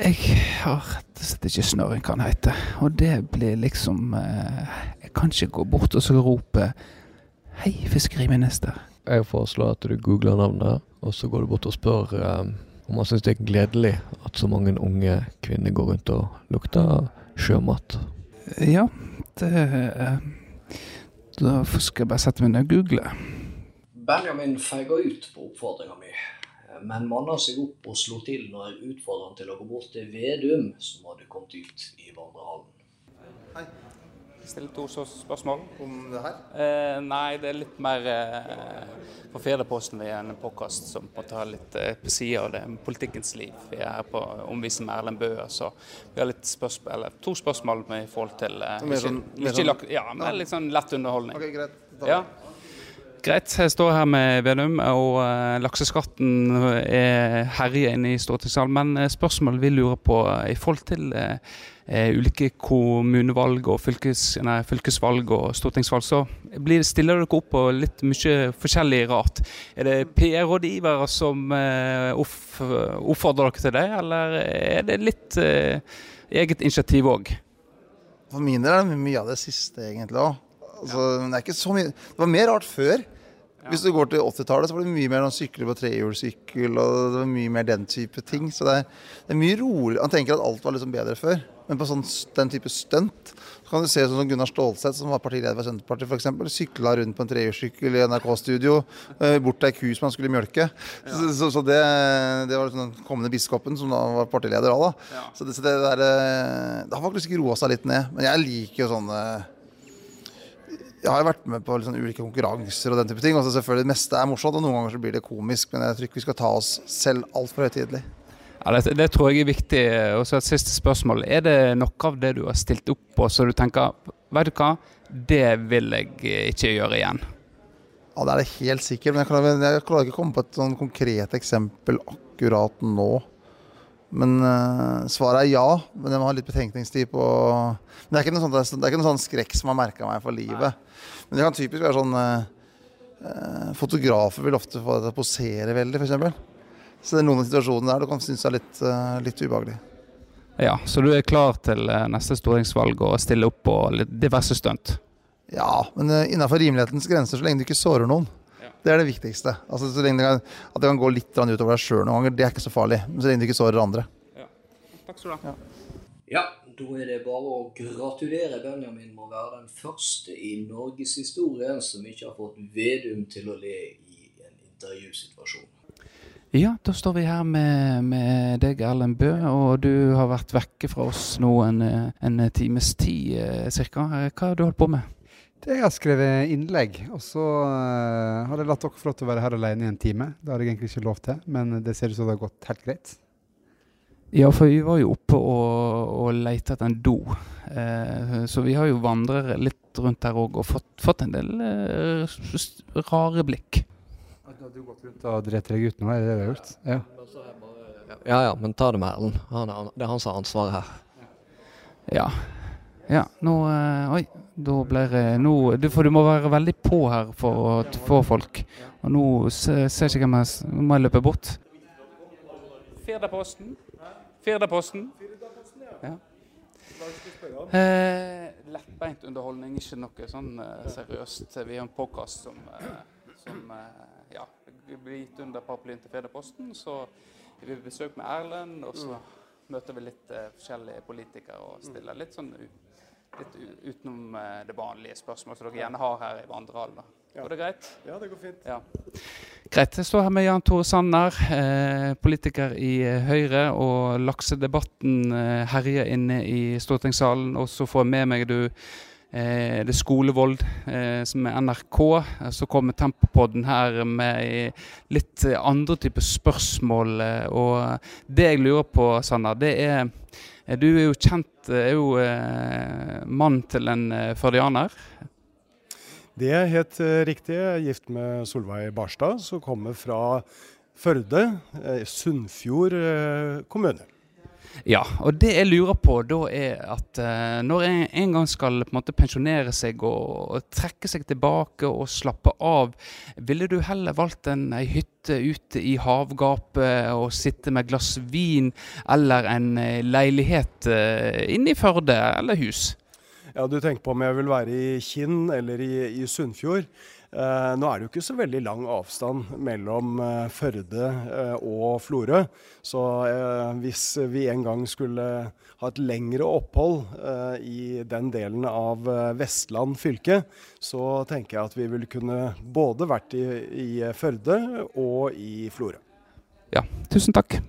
Jeg har rett og slett ikke snøring, kan han hete. Og det blir liksom eh, Jeg kan ikke gå bort og så rope Hei, fiskeriminister. Jeg foreslår at du googler navnet, Og så går du bort og spør eh, om han syns det er gledelig at så mange unge kvinner går rundt og lukter sjømat. Ja, det eh, Da skal jeg bare sette meg ned og google. Benjamin feiga ut på oppfordringa mi, men manna seg opp og slo til når jeg utfordra han til å gå bort til Vedum, som hadde kommet ut i vandrehallen. Hei. Stille to spørsmål. Om det her? Eh, nei, det er litt mer eh, på Fedreposten vi er en påkast som på en har litt eh, på sida av det politikkens liv. Vi er her på omvisning med Erlend Bøe, så vi har litt spørsmål, eller to spørsmål med i forhold til eh, Mer ikke, sånn- ikke sånn- Ja, med litt sånn lett underholdning. Okay, greit. Da- Ja. Greit. Jeg står her med Vedum, og uh, lakseskatten er herjer inne i stortingssalen. Men eh, spørsmålet vi lurer på eh, i forhold til eh, eh, ulike kommunevalg og fylkes, nei, fylkesvalg og stortingsvalg, så blir, stiller dere opp på litt mye forskjellig rart. Er det PR-rådgivere som eh, oppfordrer dere til det, eller er det litt eh, eget initiativ òg? For min del er det mye av det siste, egentlig òg. Altså, det, det var mer rart før. Hvis du går til 80-tallet, så var det mye mer noen sykler på trehjulssykkel, og det var mye mer den type ting. Så det er, det er mye roligere. Han tenker at alt var liksom bedre før. Men på sånn, den type stunt så kan du se sånn som Gunnar Stålseth, som var partileder for Senterpartiet f.eks., sykla rundt på en trehjulssykkel i NRK-studio eh, bort til ei ku som han skulle mjølke. Så, så, så det, det var liksom den kommende biskopen, som da var partileder òg, da. Så det, så det der eh, Det har faktisk roa seg litt ned. Men jeg liker jo sånne jeg har vært med på liksom ulike konkurranser og den type ting. og så selvfølgelig Det meste er morsomt, og noen ganger så blir det komisk. Men jeg tror ikke vi skal ta oss selv altfor høytidelig. Ja, det, det tror jeg er viktig. Og så et siste spørsmål. Er det noe av det du har stilt opp på så du tenker Vet du hva, det vil jeg ikke gjøre igjen? Ja, Det er det helt sikkert. Men jeg klarer, jeg klarer ikke å komme på et sånn konkret eksempel akkurat nå. Men uh, svaret er ja. Men jeg må ha litt betenkningstid på Men det er ikke noe, sånt, det er ikke noe sånn skrekk som har merka meg for livet. Men det kan typisk være sånn eh, Fotografer vil ofte få deg til å posere veldig, f.eks. Så det er noen av situasjonene der du kan synes er litt, uh, litt ubehagelig. Ja, Så du er klar til neste stortingsvalg og stille opp på diverse stunt? Ja, men uh, innafor rimelighetens grenser, så lenge du ikke sårer noen. Det er det viktigste. Altså, så lenge det kan, At det kan gå litt utover deg sjøl noen ganger, det er ikke så farlig. Men så lenge du ikke sårer andre. Takk skal du ha. Ja, da er det bare å gratulere Benjamin med å være den første i norgeshistorien som ikke har fått Vedum til å le i en intervjusituasjon. Ja, da står vi her med, med deg, Erlend Bø, og du har vært vekke fra oss nå en, eh, en times tid ca. cirka. Eh, Hva har du holdt på med? Jeg har skrevet innlegg, og så uh, har jeg latt dere få lov til å være her alene i en time. Det har jeg egentlig ikke lov til, men det ser ut som det har gått helt greit. Ja, for vi var jo oppe og, og leita etter en do. Eh, så vi har jo vandret litt rundt her òg og fått, fått en del eh, rare blikk. Har du gått rundt og drept deg ut nå? Er det det du har gjort? Ja. Ja ja, men ta det med Erlend. Er- Det er han som har ansvaret her. Ja. Ja, nå eh, Oi, da blir det nå du, For du må være veldig på her for å få folk. Og nå ser jeg ikke hvem jeg Nå må jeg løpe bort. Firdaposten. Firdaposten. Ja. Eh, lettbeint underholdning, ikke noe sånn eh, seriøst. Vi har en podkast som, eh, som eh, ja, blir gitt under paraplyen til Fedreposten. Så vi vil besøke med Erlend, og så møter vi litt eh, forskjellige politikere og stiller litt sånn litt utenom eh, det vanlige spørsmål som dere gjerne har her i vandrehallen. da. Går det greit? Ja, det går fint. Ja. Greit. Jeg står her med Jan Tore Sanner, eh, politiker i eh, Høyre. Og laksedebatten eh, herjer inne i stortingssalen. Og så får jeg med meg du eh, det er Skolevold eh, som er NRK. Eh, Så kommer Tempopodden her med litt andre typer spørsmål. Og det jeg lurer på, Sanner, det er Du er jo kjent er jo eh, mann til en eh, førdianer. Det er helt eh, riktig. Jeg er gift med Solveig Barstad, som kommer fra Førde, eh, Sunnfjord eh, kommune. Ja, og det jeg lurer på da er at uh, når en en gang skal på en måte pensjonere seg og, og trekke seg tilbake og slappe av, ville du heller valgt en ei hytte ute i havgapet og sitte med glass vin, eller en eh, leilighet uh, inne i Førde eller hus? Ja, Du tenker på om jeg vil være i Kinn eller i, i Sunnfjord. Eh, nå er det jo ikke så veldig lang avstand mellom eh, Førde eh, og Florø. Så hvis vi en gang skulle ha et lengre opphold i den delen av Vestland fylke, så tenker jeg at vi ville kunne både vært i Førde og i Florø. Ja, tusen takk.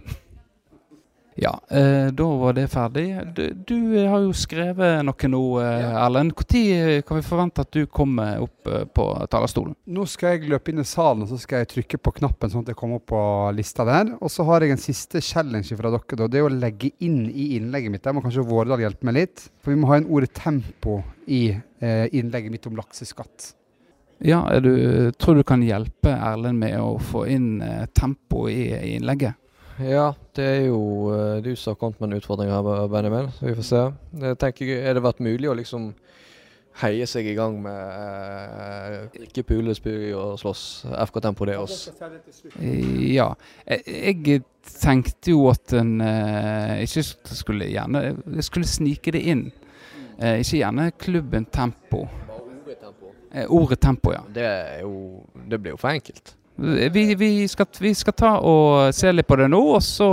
Ja, eh, da var det ferdig. Du, du har jo skrevet noe nå, eh, Erlend. Når kan vi forvente at du kommer opp eh, på talerstolen? Nå skal jeg løpe inn i salen og så skal jeg trykke på knappen sånn at jeg kommer opp på lista der. Og så har jeg en siste challenge fra dere. da. Det er å legge inn i innlegget mitt. Der må kanskje Vårdal hjelpe meg litt. For vi må ha en ordet tempo i eh, innlegget mitt om lakseskatt. Ja, du, tror du kan hjelpe Erlend med å få inn eh, tempo i, i innlegget? Ja, det er jo uh, du som har kommet med en utfordring her, Benjamin. Så vi får se. Jeg tenker, Er det vært mulig å liksom heie seg i gang med uh, drikke, pule, spy og slåss? FK Tempo det oss. Ja. Jeg, tenkte jo at en uh, ikke skulle gjerne Jeg skulle snike det inn. Uh, ikke gjerne klubben Tempo. Eh, ordet tempo, ja. Det, er jo, det blir jo for enkelt. Vi, vi, skal, vi skal ta og se litt på det nå, og så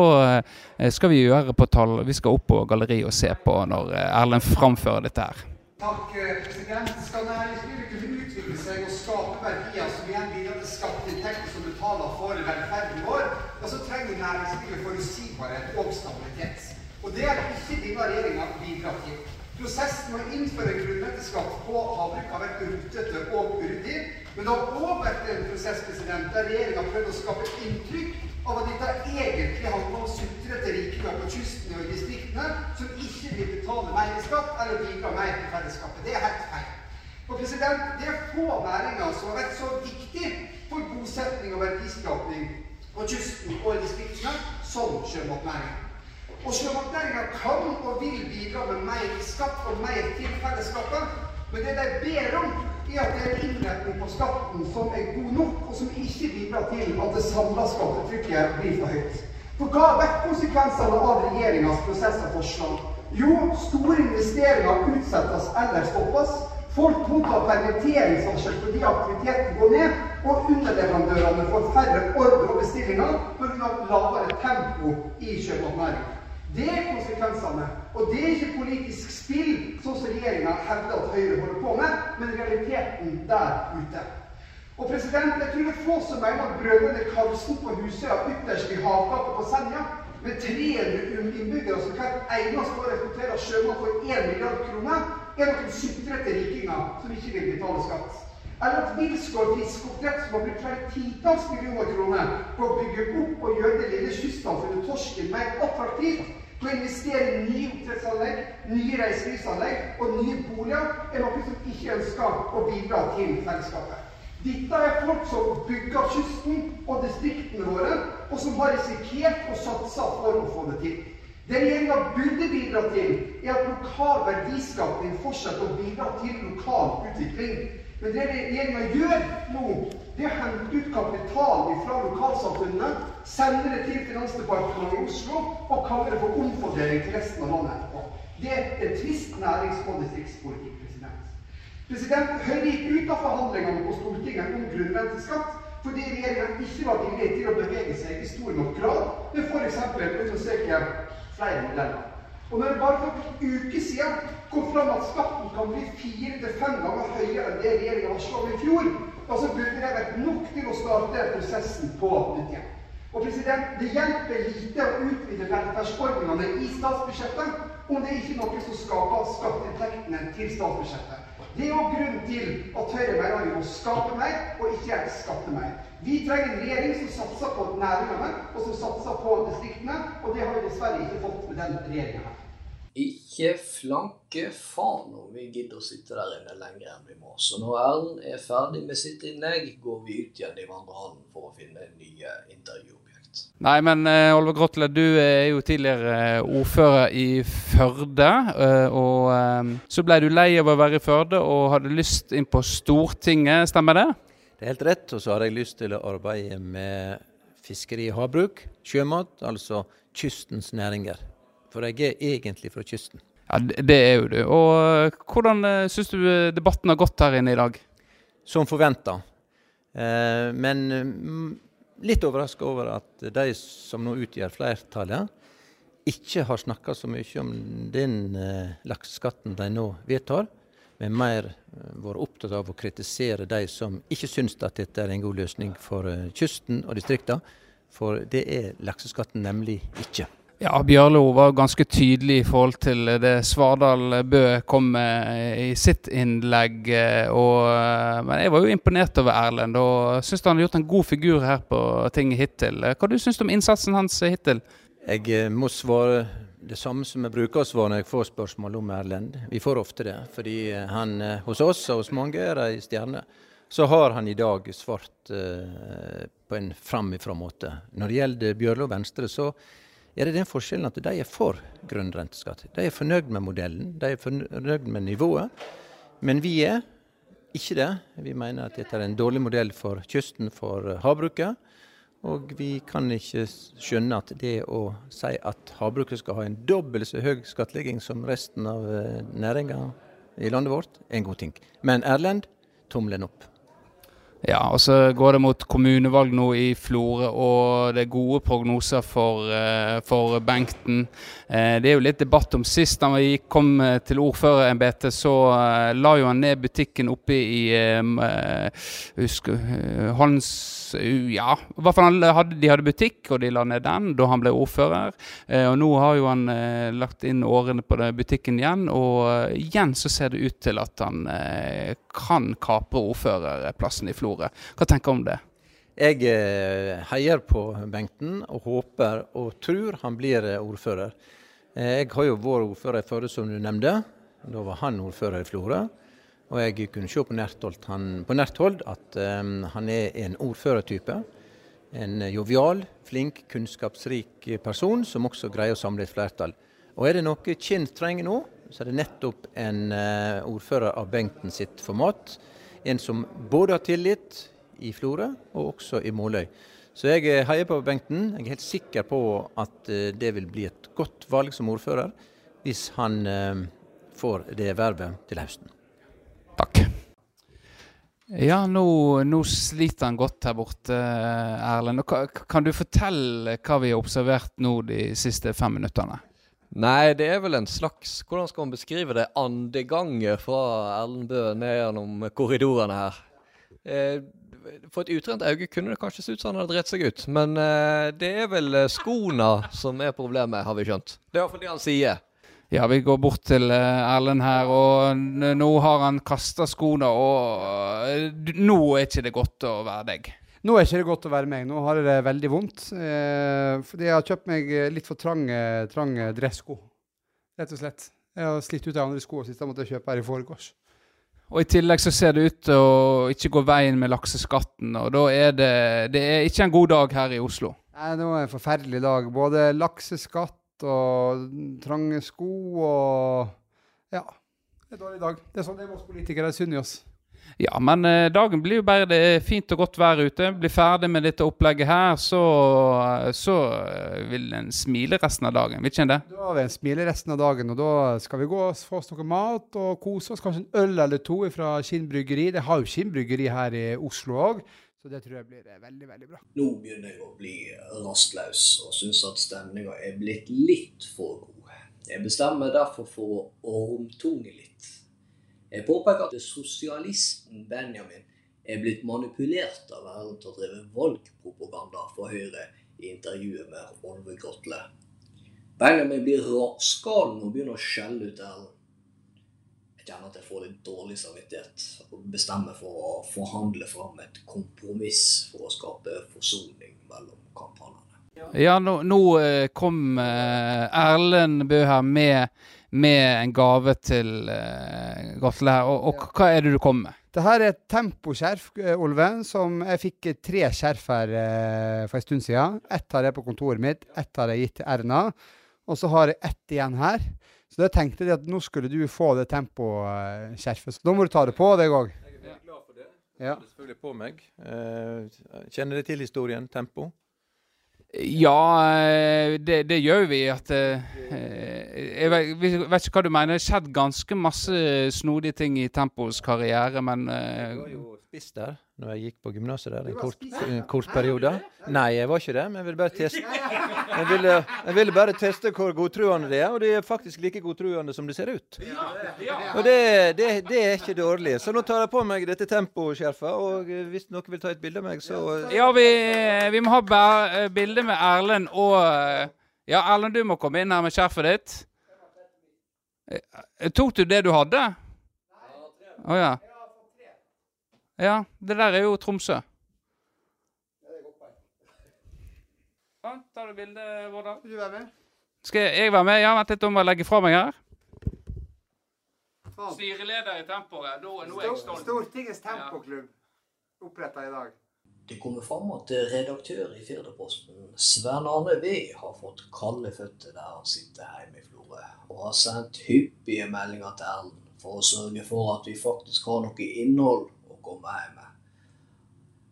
eh, skal vi gjøre på tall. Vi skal opp på galleriet og se på når eh, Erlend framfører dette her. Takk, eh, president. Skal næringslivet kunne utvikle seg og skape verdier som igjen bidrar til skatteinntekter som betaler for velferden vår, ja, så trenger næringslivet forutsigbarhet og stabilitet. Og det har ikke denne regjeringa bidratt til. Prosessen med å innføre grunnrenteskatt på havbruk har vært rotete og uryddig. Men det har òg vært en prosess president, der regjeringa prøvde å skape inntrykk av at dette egentlig handler om sutrete rikinger på kysten og i distriktene som ikke vil betale mer i skatt eller bidra mer til fellesskapet. Det er helt feil. Og president, Det er få næringer som har vært så viktig for bosetning og verdiskapning på kysten og i distriktene som sjømatnæringen. Og sjømatnæringa kan og vil bidra med mer skatt og mer til fellesskapet. Men det de ber om, er at det er en innretning på skatten som er god nok, og som ikke bidrar til at det samla skattetrykket blir for høyt. For hva har vært konsekvensene av regjeringas prosess og forslag? Jo, store investeringer utsettes eller stoppes. Folk mottar permitteringsvarsel fordi aktiviteten går ned, og underleverandørene får færre ordre og bestillinger pga. lavere tempo i sjømatnæringa. Det er konsekvensene. Og det er ikke politisk spill, sånn som regjeringa hevder at Høyre holder på med, men realiteten der ute. Og president, jeg tror det er få som mener at brødrene Karlsen på Husøya ytterst i havgapet på Senja, med 300 innbyggere som hvert eneste år rekrutterer sjømat for 1 milliard kroner, er noen sutrete rikinger som ikke vil betale skatt. Eller at Wilsgård fiskeoppdrett, som har brukt flere titalls millioner kroner på å bygge opp og gjøre det lille kystsamfunnet Torsken mer attraktivt, å investere i nye oppdrettsanlegg, nye reiselivsanlegg og nye boliger, er noe som ikke ønsker å bidra til fellesskapet. Dette er folk som bygger kysten og distriktene våre, og som har risikert å satse for å få det til. Det regjeringa burde bidra til, er at lokal verdiskapning fortsetter å bidra til lokal utvikling. Men det regjeringa gjør nå, det er å hente ut kapital fra lokalsamfunnene, sende det til Finansdepartementet i Oslo og kalle det for omfordeling til resten av landet etterpå. Det er trist nærings- og distriktspolitikk. president. President, Høyre gikk ut av forhandlingene på Stortinget om grunnrenteskatt fordi regjeringa ikke var villig til å bevege seg i stor nok grad med f.eks. å undersøke flere modeller. Og når bare for en uke siden kom fram at skatten kan bli fire til fem ganger høyere enn det regjeringa varsla i fjor, da så burde det vært nok til å starte prosessen på nytt igjen. Og president, Det hjelper lite å utvide velferdsordningene i statsbudsjettet om det ikke er noe som skaper skatteinntektene til statsbudsjettet. Det er jo grunnen til at Høyre mener vi må skape mer og ikke skatte mer. Vi trenger en regjering som satser på næringene og som satser på distriktene, og det har vi dessverre ikke fått med den regjeringa. Ikke flanke faen om vi gidder å sitte der inne lenger enn vi må. Så når Erlend er ferdig med sitt innlegg, går vi ut igjen i vandrehallen for å finne nye intervjuobjekt. Nei, men uh, Oliver Grotle, du er jo tidligere uh, ordfører i Førde. Uh, og uh, så ble du lei av å være i Førde og hadde lyst inn på Stortinget, stemmer det? Det er helt rett. Og så har jeg lyst til å arbeide med fiskeri og havbruk, sjømat, altså kystens næringer. For jeg er egentlig fra kysten. Ja, Det er jo du. Og hvordan syns du debatten har gått her inne i dag? Som forventa. Eh, men mm, litt overraska over at de som nå utgjør flertallet, ikke har snakka så mye om den eh, lakseskatten de nå vedtar, men mer eh, vært opptatt av å kritisere de som ikke syns at dette er en god løsning for eh, kysten og distriktene. For det er lakseskatten nemlig ikke. Ja, Bjørlo var ganske tydelig i forhold til det Svardal Bø kom med i sitt innlegg. eh, Og, eh, men jeg var jo imponert over Erlend og syns han har gjort en god figur her på tinget hittil. Hva du syns du om innsatsen hans hittil? Jeg eh, må svare det samme som jeg bruker å svare når jeg får spørsmål om Erlend. Vi får ofte det, fordi han hos oss og hos mange er ei stjerne. Så har han i dag svart på en framifrå måte. Når det gjelder Bjørlo Venstre, så er det den forskjellen at de er for grønn renteskatt. De er fornøyd med modellen, de er fornøyd med nivået. Men vi er ikke det. Vi mener at dette er en dårlig modell for kysten, for havbruket. Og vi kan ikke skjønne at det å si at havbruket skal ha en dobbelt så høy skattlegging som resten av eh, næringa i landet vårt, er en god ting. Men Erlend, tommelen opp. Ja, og så går det mot kommunevalg nå i Florø, og det er gode prognoser for, eh, for Bengten. Eh, det er jo litt debatt om sist han vi kom eh, til ordførerembetet, så la jo han ned butikken oppe i husker, Hans Ja, i hvert fall de hadde butikk, og de la ned den da han ble ordfører. Og nå har jo han lagt inn årene på butikken igjen, og igjen så ser det ut til at han kan kapre ordførerplassen i Florø. Hva tenker du om det? Jeg eh, heier på Bengten og håper og tror han blir eh, ordfører. Eh, Jeg har jo vært ordfører i Førde, som du nevnte. Da var han ordfører i Florø. Og jeg kunne se på nært hold, at um, han er en ordførertype. En jovial, flink, kunnskapsrik person som også greier å samle et flertall. Og er det noe Kinn trenger nå, så er det nettopp en eh, ordfører av Bengten sitt format. En som både har tillit i Florø og også i Måløy. Så jeg eh, heier på Bengten. Jeg er helt sikker på at eh, det vil bli et godt valg som ordfører hvis han får det vervet til høsten. Takk. Ja, nå, nå sliter han godt her borte, Erlend. Kan du fortelle hva vi har observert nå de siste fem minuttene? Nei, det er vel en slags Hvordan skal man beskrive det? Andegange fra Erlend Bøe ned gjennom korridorene her. Eh, for et utrent øye kunne det kanskje se ut som han hadde drept seg ut, men eh, det er vel eh, skoene som er problemet, har vi skjønt. Det er iallfall det han sier. Ja, vi går bort til eh, Erlend her, og nå har han kasta skoene, og eh, nå er ikke det godt å være deg. Nå er ikke det godt å være meg. Nå har jeg det veldig vondt. Eh, fordi jeg har kjøpt meg eh, litt for trange, trange dressko. Rett og slett. Jeg har slitt ut de andre skoene sist. jeg måtte kjøpe her i forgårs. Og I tillegg så ser det ut til å ikke gå veien med lakseskatten, og da er det, det er ikke en god dag her i Oslo. Nei, det var en forferdelig dag. Både lakseskatt og trange sko og Ja. Det er en dårlig dag. Det er sånn det er med oss politikere. Det er synd i oss. Ja, men eh, dagen blir jo bare det er fint og godt vær ute. Blir ferdig med dette opplegget her, så, så eh, vil en smile resten av dagen. Vil ikke en det? Da har vi en smile resten av dagen, og da skal vi gå og få oss noe mat og kose oss. Kanskje en øl eller to fra Kinn bryggeri. Det har jo Kinn bryggeri her i Oslo òg, så det tror jeg blir eh, veldig, veldig bra. Nå begynner jeg å bli rastløs og syns at stemninga er blitt litt for god. Jeg bestemmer derfor for å ormtunge litt. Jeg påpeker at sosialisten Benjamin er blitt manipulert av Erlend til å drive valgpropaganda for Høyre i intervjuet med Olve Grotle. Benjamin blir rasgalen og begynner å skjelle ut Erlend. Jeg kjenner at jeg får litt dårlig samvittighet og bestemmer for å forhandle fram et kompromiss for å skape forsoning mellom kampanjene. Ja, nå, nå eh, kom eh, Erlend Bø her med, med en gave til uh, Gatle her. Og, og hva er det du kom med? Det her er et temposkjerf, eh, Olve, som jeg fikk tre skjerf her uh, for en stund siden. Ett har jeg på kontoret mitt, ett har jeg gitt til Erna, og så har jeg ett igjen her. Så da tenkte jeg at nå skulle du få det temposkjerfet. Så da må du ta det på deg òg. Jeg er glad for det. Ja. Det er selvfølgelig på meg. Eh, kjenner det til historien Tempo? Ja, eh, det, det gjør vi. At eh, jeg vet, jeg vet ikke hva du mener. Det har skjedd ganske masse snodige ting i Tempos karriere, men eh, Jeg var jo spiss der når jeg gikk på gymnaset der en kort, en kort periode. Nei, jeg var ikke det, men jeg ville bare teste Jeg ville, jeg ville bare teste hvor godtruende det er, og det er faktisk like godtruende som det ser ut. Og det, det, det er ikke dårlig. Så nå tar jeg på meg dette temposkjerfet, og eh, hvis noen vil ta et bilde av meg, så Ja, vi, vi må ha eh, bilde med Erlend og eh, Ja, Erlend, du må komme inn her med skjerfet ditt. Eh, Tok du det du hadde? Å ja. Ja, det der er jo Tromsø. Sånn, tar du bilde, Vårdal? Vil du være med? Skal jeg være med? Ja, vent litt, da må jeg legge fra meg her. Sånn. Styreleder i Tempoet. Nå, nå er jeg stolt. Stortingets tempoklubb oppretta i dag. Det kommer fram at redaktør i Firdaposten, Sven Arne V, har fått kalde føtter der han sitter hjemme i Florø, og har sendt hyppige meldinger til Erlend for å sørge for at vi faktisk har noe innhold å komme hjem med.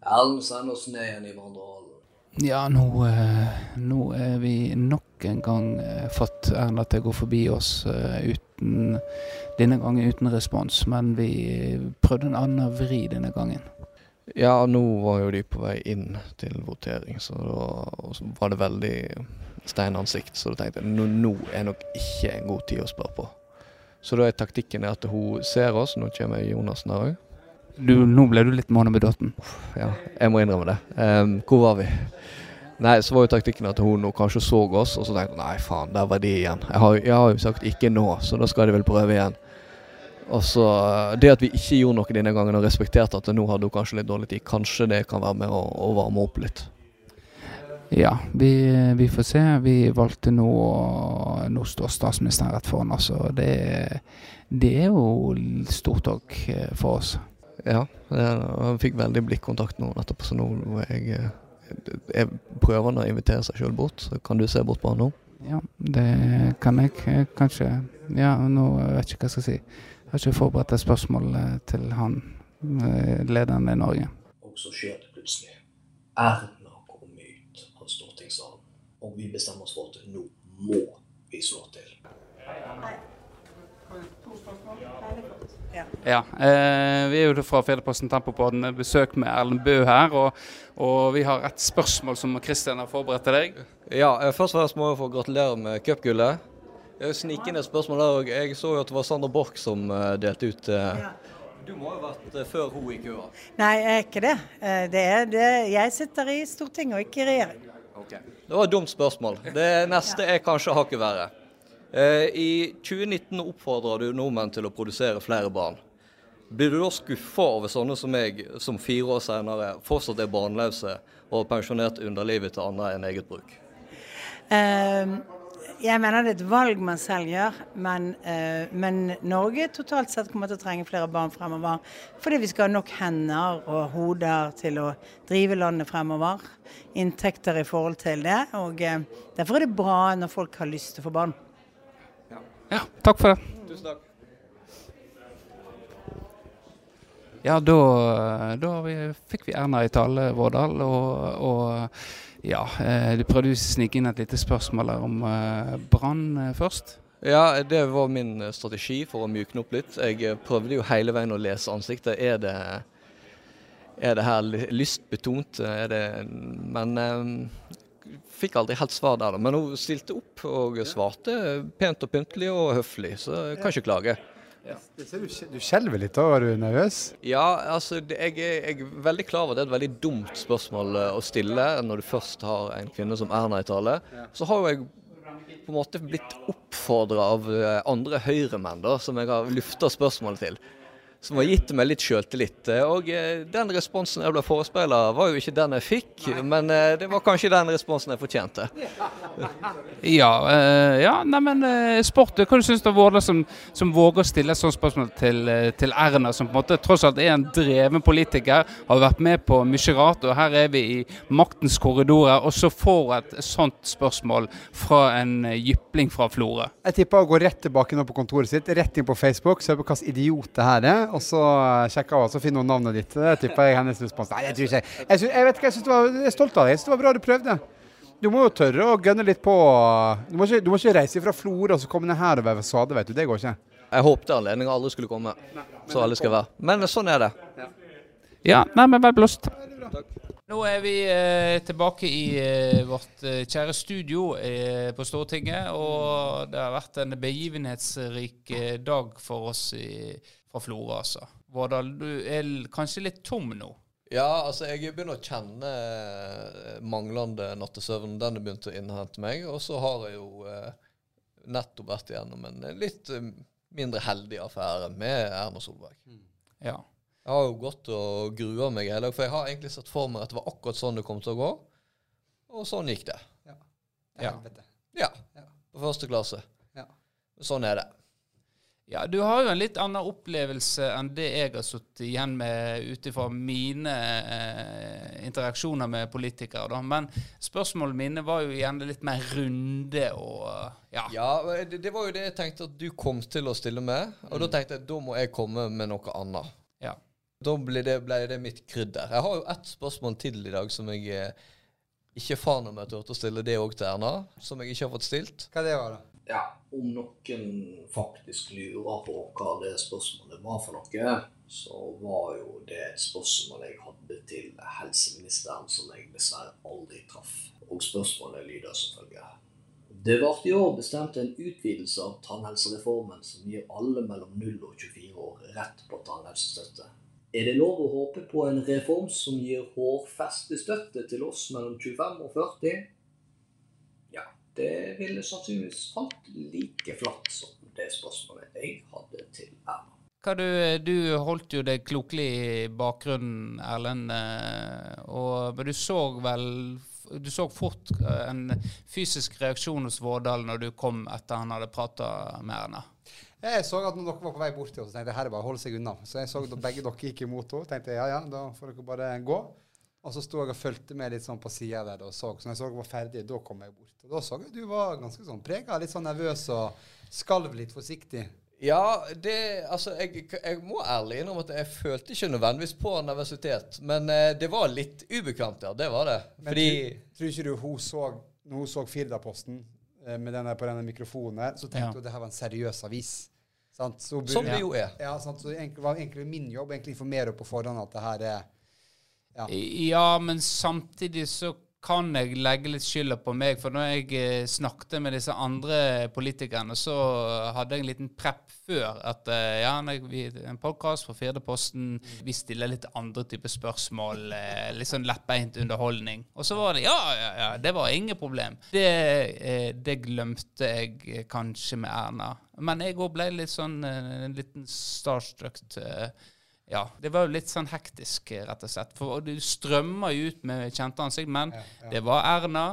Erlend sender oss ned igjen i vandrehallen. Ja, nå, eh, nå er vi nok en gang eh, fått Erna til å gå forbi oss eh, uten Denne gangen uten respons, men vi prøvde en annen vri denne gangen. Ja, nå var jo de på vei inn til votering, så da var det veldig steinansikt. Så da tenkte jeg nå, nå er nok ikke en god tid å spørre på. Så da er taktikken at hun ser oss. Nå kommer Jonassen her òg. Du, nå ble du litt månebedotten. Ja, jeg må innrømme det. Um, hvor var vi? Nei, så var jo taktikken at hun kanskje så oss, og så tenkte hun nei, faen, der var de igjen. Jeg har, jeg har jo sagt ikke nå, så da skal de vel prøve igjen. Og så Det at vi ikke gjorde noe denne gangen og respekterte at nå hadde hun kanskje litt dårlig tid, kanskje det kan være med å, å varme opp litt. Ja, vi, vi får se. Vi valgte nå Nå står statsministeren rett foran oss, og det, det er jo stort òg for oss. Ja, jeg fikk veldig blikkontakt nå nettopp, så nå er jeg eh, Jeg prøver å invitere seg sjøl bort. Så kan du se bort på han nå? Ja, det kan jeg kanskje. Ja, nå vet jeg ikke hva jeg skal si. Jeg har ikke forberedt et spørsmål eh, til han, eh, lederen i Norge. Og så skjer det plutselig. Erna kom ut av stortingssalen, og vi bestemmer oss for at nå må vi slå til. Ja, eh, vi er jo fra Firdaposten Tempopodden. Besøk med Erlend Bø her. Og, og vi har et spørsmål som Kristian har forberedt til deg. Ja, eh, først og fremst må jeg få gratulere med cupgullet. Snikende spørsmål der òg. Jeg så jo at det var Sander Borch som eh, delte ut eh, Du må jo ha vært eh, før hun i køa. Nei, jeg er ikke det. Det, er det. Jeg sitter i Stortinget og ikke i regjering. Det var et dumt spørsmål. Det neste er kanskje hakket verre. Eh, I 2019 oppfordrer du nordmenn til å produsere flere barn. Blir du da skuffa over sånne som meg, som fire år senere fortsatt er barnløse og pensjonert underlivet til andre enn eget bruk? Eh, jeg mener det er et valg man selv gjør, men, uh, men Norge totalt sett kommer til å trenge flere barn fremover. Fordi vi skal ha nok hender og hoder til å drive landet fremover. Inntekter i forhold til det. Og uh, derfor er det bra når folk har lyst til å få barn. Ja, takk for det. Tusen takk. Ja, da, da vi, fikk vi Erna i tale, Vårdal. Og, og ja, eh, du prøvde å snike inn et lite spørsmål om eh, brann eh, først. Ja, det var min strategi for å mykne opp litt. Jeg prøvde jo hele veien å lese ansiktet. Er det, er det her lystbetont? Er det, men fikk aldri helt svar der. Men hun stilte opp og svarte pent og pyntelig og høflig, så jeg kan ikke klage. Ja. du, skje- skjelver litt, da. Var du nervøs? Ja, altså jeg, er, jeg er veldig klar over at det er et veldig dumt spørsmål eh, å stille når du først har en kvinne som Erna i tale. Så har jo jeg på en måte blitt oppfordra av eh, andre høyremenn da, som jeg har lufta spørsmålet til. Som har gitt meg litt sjøltillit. Eh, Og eh, den responsen jeg ble forespeila, var jo ikke den jeg fikk, men eh, det var kanskje den responsen jeg fortjente. Ja, uh, ja neimen uh, sport. Hva du syns du om Vårdal som, som våger å stille et sånt spørsmål til, til Erna, som på en måte tross alt er en dreven politiker, har vært med på mye rart, og her er vi i maktens korridorer, og så får et sånt spørsmål fra en jypling fra Florø. Jeg tipper å gå rett tilbake nå på kontoret sitt, rett inn på Facebook, se på hvilken idiot det her er, og så eh, sjekke av, så finner hun navnet ditt. Det tipper jeg hennes respons. Nei, jeg tror ikke jeg. Jeg, jeg vet ikke, jeg, synes var, jeg er stolt av deg. Jeg synes det var bra du prøvde. du må jo tørre å gønne litt på. Du må ikke, du må ikke reise fra Florø og så komme ned her og være svade, vet du. Det går ikke. Jeg håpte anledningen aldri skulle komme. Så alle skal være. Men sånn er det. Ja, nei, men vel blåst. Nå er vi eh, tilbake i eh, vårt eh, kjære studio eh, på Stortinget. Og det har vært en begivenhetsrik eh, dag for oss i, fra Florø, altså. Vårdal, du er kanskje litt tom nå? Ja, altså jeg begynner å kjenne eh, manglende nattesøvn. Den har begynt å innhente meg. Og så har jeg jo eh, nettopp vært igjennom en litt eh, mindre heldig affære med Erna Solberg. Ja. Jeg har jo gått og grua meg hele dag, for jeg har egentlig sett for meg at det var akkurat sånn det kom til å gå. Og sånn gikk det. Ja. Ja. På første klasse. Ja. Sånn er det. Ja, du har jo en litt annen opplevelse enn det jeg har sittet igjen med ut ifra mine eh, interaksjoner med politikere. Da. Men spørsmålene mine var jo gjerne litt mer runde og ja. Ja, det, det var jo det jeg tenkte at du kom til å stille med. Og da tenkte jeg da må jeg komme med noe annet. Ja. Da ble det, ble det mitt krydder. Jeg har jo ett spørsmål til i dag som jeg eh, ikke faen om jeg turte å stille det òg til Erna. Som jeg ikke har fått stilt. Hva det var da? Ja, om noen faktisk lurer på hva det spørsmålet var for noe, så var jo det et spørsmål jeg hadde til helseministeren som jeg dessverre aldri traff. Og spørsmålet lyder som følger. Det ble i år bestemt en utvidelse av tannhelsereformen som gir alle mellom 0 og 24 år rett på tannhelsestøtte. Er det lov å håpe på en reform som gir hårfestestøtte til oss mellom 25 og 40? Det ville sannsynligvis falt like flatt som det spørsmålet jeg hadde til Erna. Hva du, du holdt jo deg klokelig i bakgrunnen, Erlend. eh, Og, men du så vel Du så fort eh, en fysisk reaksjon hos Vårdal når du kom etter han hadde prata med Erna. Jeg så at når dere var på vei bort til oss, tenkte jeg her er bare å holde seg unna. Så jeg så at begge dere gikk imot henne. tenkte jeg, ja ja, da får dere bare gå. Og så sto jeg og fulgte med litt sånn på sida der og så. Så når jeg så jeg var ferdig, da kom jeg bort. Og da så jeg du var ganske sånn prega, litt sånn nervøs og skalv litt forsiktig. Ja, det Altså, jeg, jeg må ærlig innrømme at jeg følte ikke nødvendigvis på nervøsitet. Men eh, det var litt ubekvemt, ja. Det var det. Men Fordi tror, tror ikke du hun så, når hun så Firdaposten eh, med denne, på denne mikrofonen her, så tenkte Ja. hun at det her var en seriøs avis. Sant? Så burde- Som det jo er. Ja, sant? Så egentlig var egentlig min jobb egentlig å informere henne på forhånd at det her er ja. Ja, men samtidig så kan jeg legge litt skylda på meg. For når jeg eh, snakket med disse andre politikerne, så hadde jeg en liten prepp før. At eh, ja, vi, en podkast fra Firdeposten, vi stiller litt andre typer spørsmål. eh, Litt sånn lettbeint underholdning. Og så var det ja, ja, ja, det var ingen problem. Det, det glemte jeg kanskje med Erna. Men jeg òg ble litt sånn en liten starstruck. Ja, det var jo litt sånn hektisk, eh, rett og slett. For du strømmer jo ut med kjente ansikt, men det var Erna.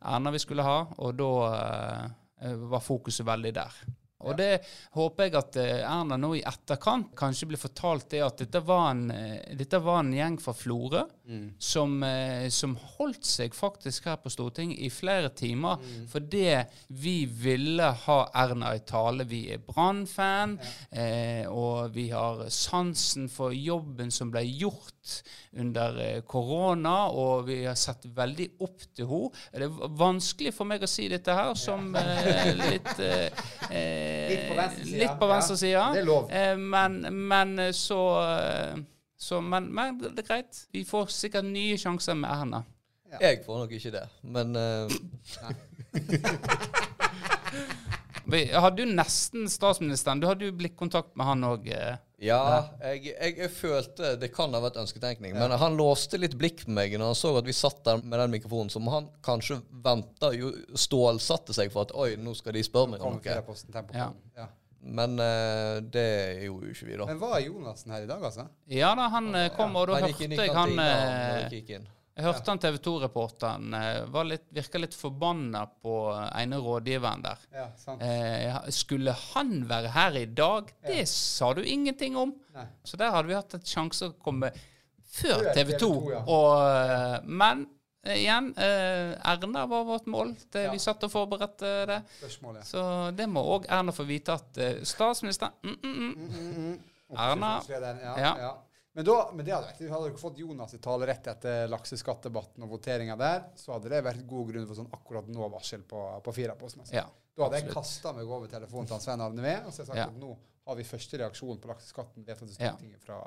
Erna vi skulle ha, og da uh, var fokuset veldig der. Og det håper jeg at eh, Erna nå i etterkant kanskje blir fortalt det at dette var en, eh, dette var en gjeng fra Florø som, eh, som holdt seg faktisk her på Stortinget i flere timer fordi vi ville ha Erna i tale. Vi er Brann-fan, eh, og vi har sansen for jobben som ble gjort under eh, korona, og vi har sett veldig opp til henne. Det er vanskelig for meg å si dette her som eh, litt eh, Litt på venstre side, litt på venstre ja. Det er lov. Eh, men, men eh, så, så men, men det er greit. Vi får sikkert nye sjanser med Erna. Jeg får nok ikke det. Men uh... Hadde jo nesten statsministeren. Du hadde jo blikkontakt med han òg. Ja, jeg, jeg, jeg følte Det kan ha vært ønsketenkning, men han låste litt blikk på meg når han så at vi satt der med den mikrofonen, som han kanskje venta jo Stålsatte seg for at oi, nå skal de spørre meg om noe. Ja. Ja. Men uh, det gjorde jo ikke vi, da. Men var Jonassen her i dag, altså? Ja da, han eh, kom, og da Han hørte jeg han han, han, eh, jeg hørte ja. Han TV 2-reporteren var litt, virka litt forbanna på ene rådgiveren der. Ja, sant. Eh, skulle han være her i dag? Det sa du ingenting om. Nei. Så der hadde vi hatt et sjanse å komme før TV 2. Ja. Og, eh, men eh, igjen, eh, Erna var vårt mål. Det, Ja. Vi satt og forberedte det. Så det må òg Erna få vite at eh, statsministeren mm, mm, mm. Erna Ja, Ja. ja. Men, da, men det hadde vært, hadde dere fått Jonas i tale rett etter lakseskattdebatten og voteringa der, så hadde det vært god grunn for sånn akkurat nå-varsel på, på Firaposten. Altså. Ja, da hadde jeg absolutt. kasta meg over telefonen til Svein Arne Ved og så hadde jeg sagt Ja. at nå har vi første reaksjon på lakseskatten vedtatt i Ja. Stortinget fra,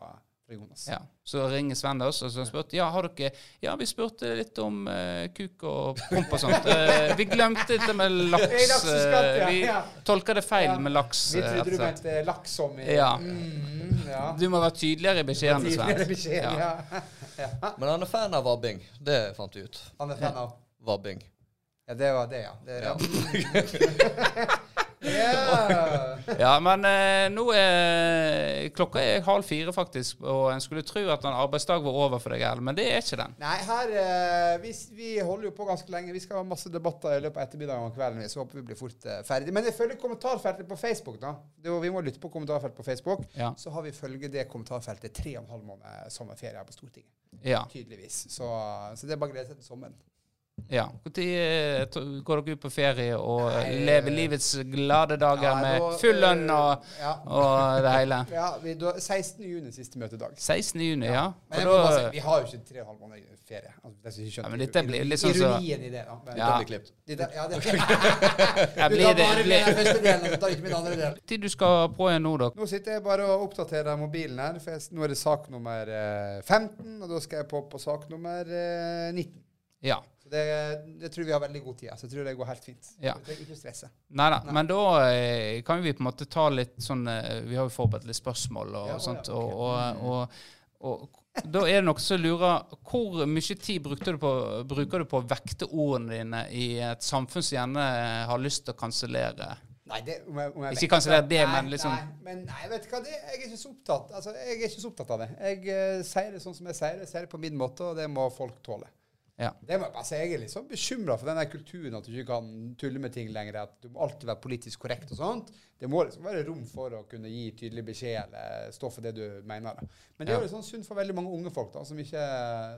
Jonas. Ja. Så ringer Sven oss og så spurte ja, har dere Ja, vi spurte litt om uh, kuk og promp og sånt. Uh, vi glemte dette med laks. Eh, vi ja. tolka det feil Ja. med laks. Vi trodde du mente laks som i Ja. Mm, ja. Du må være tydeligere i beskjeden, Sven. beskjed, Ja. ja. ja. Men han er fan av vabbing. Det fant vi ut. Han er fan av Vabbing. Ja, det var det, ja. Det, ja. Ja. ja, men eh, nå er klokka er halv fire, faktisk, og en skulle tro at en arbeidsdag var over for deg, Erlend, men det er ikke den. Nei, her eh, vi, vi holder jo på ganske lenge. Vi skal ha masse debatter i løpet av ettermiddagen og kvelden. Så håper vi blir fort eh, ferdig. Men jeg følger kommentarfeltet på Facebook, da. Det, jo- vi må lytte på kommentarfeltet på Facebook. Ja. Så har vi følge det kommentarfeltet tre og en halv måned sommerferie her på Stortinget. Ja. Tydeligvis. Så, så det er bare å glede seg til sommeren. Ja. Når går dere ut på ferie og Nei, lever livets glade dager Ja, med da, full lønn og, eh, ja. og det hele? Ja, vi, da, 16. juni siste møtedag. 16. juni, ja. Men jeg må bare si, vi har jo ikke tre og en halv måned ferie. Altså, det er ikke skjønt. Ja, men dette blir litt sånn Ironien i det, da. Men, Ja. Det blir klippet. Det der- ja, det Ja, Du blir tar det- bare med den første delen, og du tar ikke med den andre delen. tid du skal på igjen nå, da? Nå sitter jeg bare og oppdaterer mobilen her, for jeg, nå er det sak nummer eh, 15, og da skal jeg på på sak nummer eh, 19. Ja. Det, det tror vi har veldig god tid. Så jeg tror det går helt fint. Ja. Du trenger ikke stresse. Nei da, men da eh, kan vi på en måte ta litt sånn eh, Vi har jo forberedt litt spørsmål og Ja, og sånt. ja, Og, og, og, og da er det noen som lurer Hvor mye tid du på, bruker du på å vekte ordene dine i et samfunn som gjerne har lyst til å kansellere? Nei, det, om jeg, om jeg Ikke kansellere det, Nei, men liksom Nei, men nei, vet du hva, det, jeg er ikke så opptatt Altså, jeg er ikke så opptatt av det. Jeg uh, sier det sånn som jeg sier det. Jeg sier det på min måte, og det må folk tåle. Ja. Det må Jeg bare si, jeg er litt sånn bekymra for den der kulturen at du ikke kan tulle med ting lenger. At du må alltid være politisk korrekt og sånt. Det må liksom være rom for å kunne gi tydelig beskjed eller stå for det du mener. Men det er jo sånn synd for veldig mange unge folk da, som, ikke,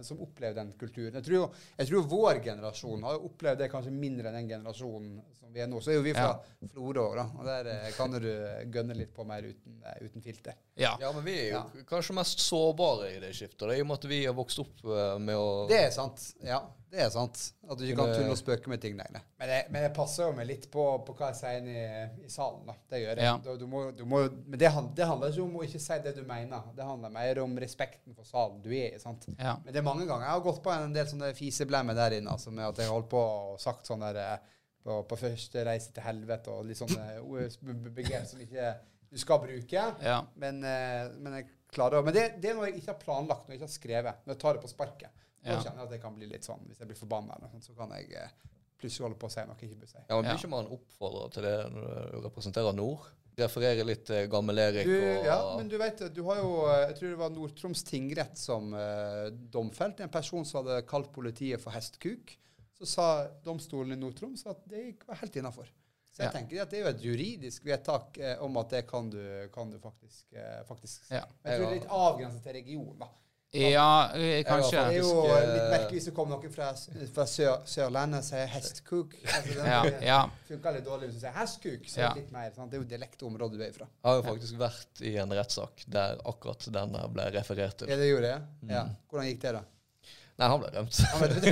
som opplever den kulturen. Jeg tror, jo- jeg tror vår generasjon har opplevd det kanskje mindre enn den generasjonen som vi er nå. Så er jo vi fra Florø òg, da. Og der eh, kan du gønne litt på mer uten, eh, uten filter. Ja. Ja, men vi er jo kanskje mest sårbare i det skiftet. i og med at vi har vokst opp eh, med å Det er sant. Ja, det er sant. At du ikke kan tulle og spøke med ting lenger. Men det, men det passer jo meg litt på, på hva jeg sier i, i salen. da. Det gjør jeg. Ja. Du, du må, du må, men det, hand- det handler ikke om å ikke si det du mener. Det handler mer om respekten for salen du er i. sant? Ja. Men det er mange ganger jeg har gått på en del sånne fiseblemmer der inne. altså med At jeg har holdt på og sagt sånn der eh, på, på første reise til helvete og litt sånne begrep som ikke du skal bruke. Ja. Men, eh, men jeg klarer Men det, det er noe jeg ikke har planlagt, noe jeg ikke har skrevet. Når jeg tar det på sparket. Da kjenner jeg at det kan bli litt sånn, Hvis jeg blir forbanna, så kan jeg eh, plutselig holde på å si noe jeg ikke bør si. Ja, men Blir ikke man oppfordra til det når du representerer Nord? Referere litt til gammel Erik Du, og ja, men du vet, du har jo eh, Jeg tror det var Nord-Troms tingrett som eh, domfelte en person som hadde kalt politiet for hestkuk. Så sa domstolen i Nord-Troms at det var helt innafor. Så jeg Ja. tenker at det er jo et juridisk vedtak eh, om at det kan du, kan du faktisk, eh, faktisk Ja. Jeg tror det er litt avgrenset til region, da. Ja, eh, kanskje. Det er jo eh, litt merkelig hvis det kommer noen fra, fra sør, Sørlandet og sier hestkuk. Altså, Ja, ja. funker litt dårlig hvis du sier hestkuk. Så Ja. det litt mer, sant? Det er jo dialektområdet du er fra. Jeg har jo faktisk vært i en rettssak der akkurat denne ble referert til. Ja, det gjorde det? Mm. Ja. Hvordan gikk det, da? Nei, han ble dømt.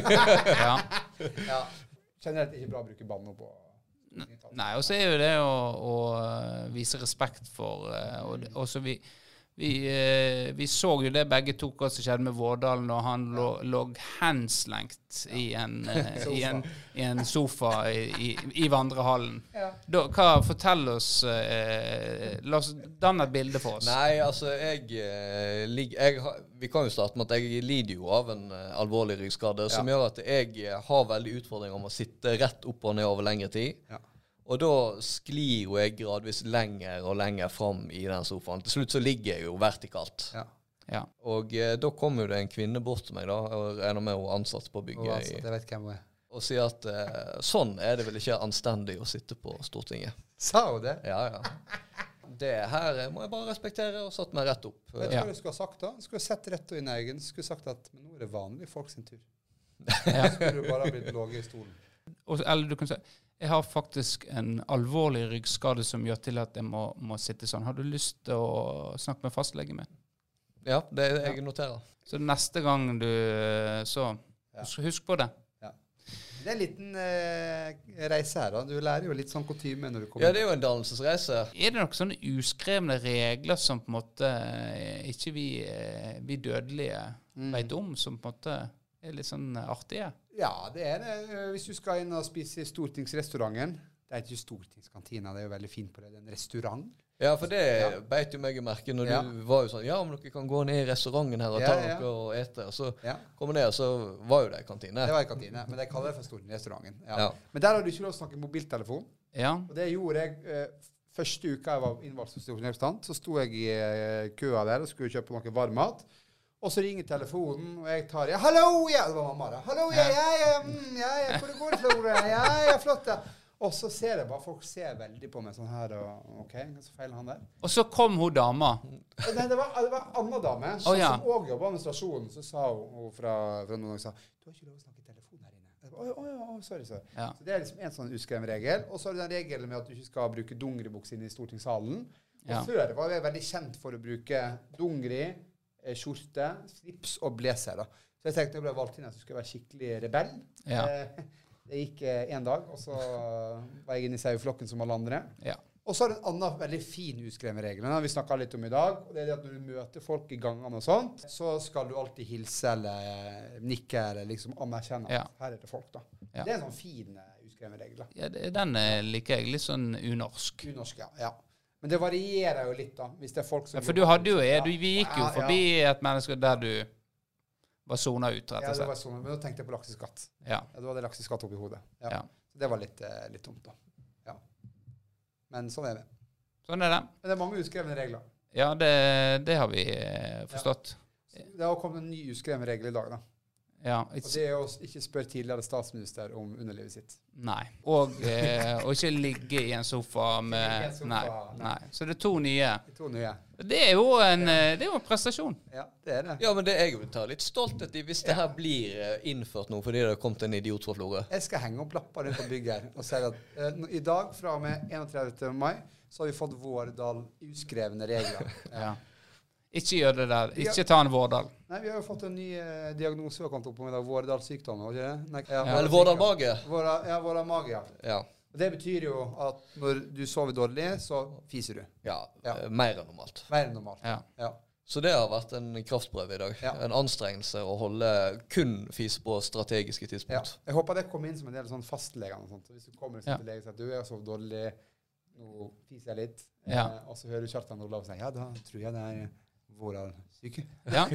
Ja, Ja. Generelt ikke bra å bruke banno på Nei, og så er jo det å, å eh, vise respekt for og, og, så vi, vi, eh, vi så jo det begge to hva som skjedde med Vårdalen når han lå, lå henslengt i, en, eh, i, en, i en sofa i, i, i vandrehallen. Ja. Da, hva, fortell oss eh, La oss danne et bilde for oss. Nei, altså, jeg, eh, jeg Vi kan jo starte med at jeg lider jo av en eh, alvorlig ryggskade som gjør at jeg har veldig utfordringer med å sitte rett opp og ned over lengre tid. Ja. Og da sklir jo jeg gradvis lenger og lenger fram i den sofaen. Til slutt så ligger jeg jo vertikalt. Ja. Ja. Og eh, da kommer jo det en kvinne bort til meg, da, og regner med hun er ansatt på Og bygget, altså, i, jeg vet hvem hun er. og sier at eh, sånn er det vel ikke anstendig å sitte på Stortinget. Sa hun det? Ja, ja. Det her må jeg bare respektere, og satt meg rett opp. Vet du Ja. hva du skulle ha sagt da? Du skulle ha sett rett inn i øynene. Du skulle sagt at nå er det vanlige folk sin tur. Ja. Så skulle du bare ha blitt ligget i stolen. Og, eller du kan si jeg har faktisk en alvorlig ryggskade som gjør til at jeg må, må sitte sånn. Har du lyst til å snakke med fastlegen min? Ja, det er det jeg noterer. Så neste gang du eh, Så husk, husk på det. Det er en liten eh, reise her, da. Du lærer jo litt sånn kutyme når du kommer Ja, det er jo en dannelsesreise. Er det noen sånne uskrevne regler som på en måte eh, ikke vi, eh, vi dødelige Mm. veit om, som på en måte er litt sånn artige? Ja, det er det. Hvis du skal inn og spise i Stortingsrestauranten Det er ikke Stortingskantina, det er jo veldig fint på det. Det er en restaurant. Ja, for det Ja. beit jo meg i merke når Ja. du var jo sånn Ja, om dere kan gå ned i restauranten her og Ja, ta ja. noe og ete. Og så Ja. komme ned, og så var jo det i kantine. Det var i kantine, men de kaller det for Stortingsrestauranten. Ja. Ja. Men der har du ikke lov å snakke mobiltelefon. Ja. Og det gjorde jeg eh, første uka jeg var innvalgt som stortingsrepresentant. Så sto jeg i eh, køa der og skulle kjøpe noe varmmat. Og så ringer telefonen, og jeg tar ja, 'Hallo!' Ja, det var mamma, da. 'Hallo, ja, ja, ja, mm, ja, ja hvor det går, Flora? Ja, ja, flott, ja.' Og så ser jeg bare folk ser veldig på meg sånn her, og OK, så feiler han der? Og så kom hun dama. Nei, det var, det var en annen dame så, som ja. òg jobba med stasjonen. Så sa hun, hun fra, fra noen sa, 'Du har ikke lov å snakke i telefonen her inne'. Å, å, ja, å, sorry, sorry. Ja. Så Det er liksom en sånn uskreven regel. Og så er det den regelen med at du ikke skal bruke dongeribukse inne i stortingssalen. Og Ja. Før var jeg veldig kjent for å bruke dongeri, skjorte, slips og blazer. Så jeg tenkte jeg ble valgt inn at jeg skulle være skikkelig rebell. Ja. Eh, Det gikk én dag, og så var jeg inne i saueflokken som alle andre. Ja. Og så er det en annen veldig fin uskreven regel. Den har vi snakka litt om i dag. og det er det at Når du møter folk i gangene, og sånt, så skal du alltid hilse eller nikke eller liksom anerkjenne Ja. at her er det folk. da. Ja. Det er en sånn fin eh, uskreven regel. da. Ja, det- den eh, liker jeg litt sånn unorsk. Unorsk, ja. ja. Men det varierer jo litt, da. Hvis det er folk som Ja, for du hadde jo Ja. du, Vi gikk jo forbi et menneske der du var sona ut, rett og slett. Ja, det var sånn, men da tenkte jeg på lakseskatt. Ja. Ja, Da hadde jeg lakseskatt oppi hodet. Ja. Det var litt, eh, litt tomt, da. Ja. Men sånn er det. Sånn er det. Men det er mange uskrevne regler. Ja, det, det har vi eh, forstått. Det har kommet en ny uskreven regel i dag, da. Ja, Og det er å ikke spørre tidligere statsminister om underlivet sitt. nei. Og eh, og ikke ligge i en sofa med en sofa, nei, nei. nei. Så det er to nye. De to nye. Det er jo en, eh, det er jo en prestasjon. Ja, det er det. Ja, men det er jeg vil ta litt stolthet i hvis det her blir eh, innført nå fordi det har kommet en idiot fra Florø. Jeg skal henge opp lapper rundt på bygget her og si at eh, i dag, fra og med 31. mai, så har vi fått Vårdal uskrevne regler. Ja. Ikke gjør det der. Ikke ta en Vårdal. Nei, vi har jo fått en ny eh, diagnose vi har kommet opp med i dag. Vårdal sykdom, ikke det? Ja, Eller Vårdal mage. Ja, Vårdal mage, ja. Ja. Det betyr jo at når du sover dårlig, så fiser du. ja. Ja. eh, Mer enn normalt. Mer enn normalt. Ja. Ja. Så det har vært en kraftprøve i dag. Ja. En anstrengelse å holde kun fis på strategiske tidspunkt. Ja. Jeg håper det kommer inn som en del sånn fastleger. og sånt. Så Hvis du kommer Ja. til lege og sier at du har sovet dårlig, nå fiser jeg litt, Ja. eh, og så hører du Kjartan Olav si ja, da tror jeg det er Vårdal syke. Ja.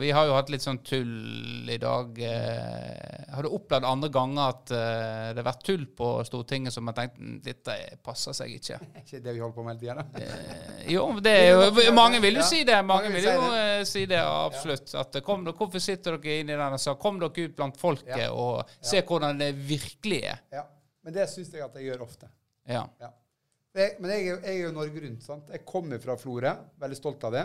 Vi har jo hatt litt sånn tull i dag. Eh, har du opplevd andre ganger at eh, det har vært tull på Stortinget som har tenkt "Mm, dette passer seg ikke? Er ikke det vi holder på med hele tida, da? Jo, det er jo Mange vil jo si det. Mange mange vil jo si eh, si det, absolutt. At kom, hvorfor sitter dere inne i denne salen? Kom dere ut blant folket Ja. og se hvordan det virkelig er. Ja. Men det syns jeg at jeg gjør ofte. Ja. ja. men jeg, jeg er jo Norge Rundt. sant? Jeg kommer fra Florø, veldig stolt av det.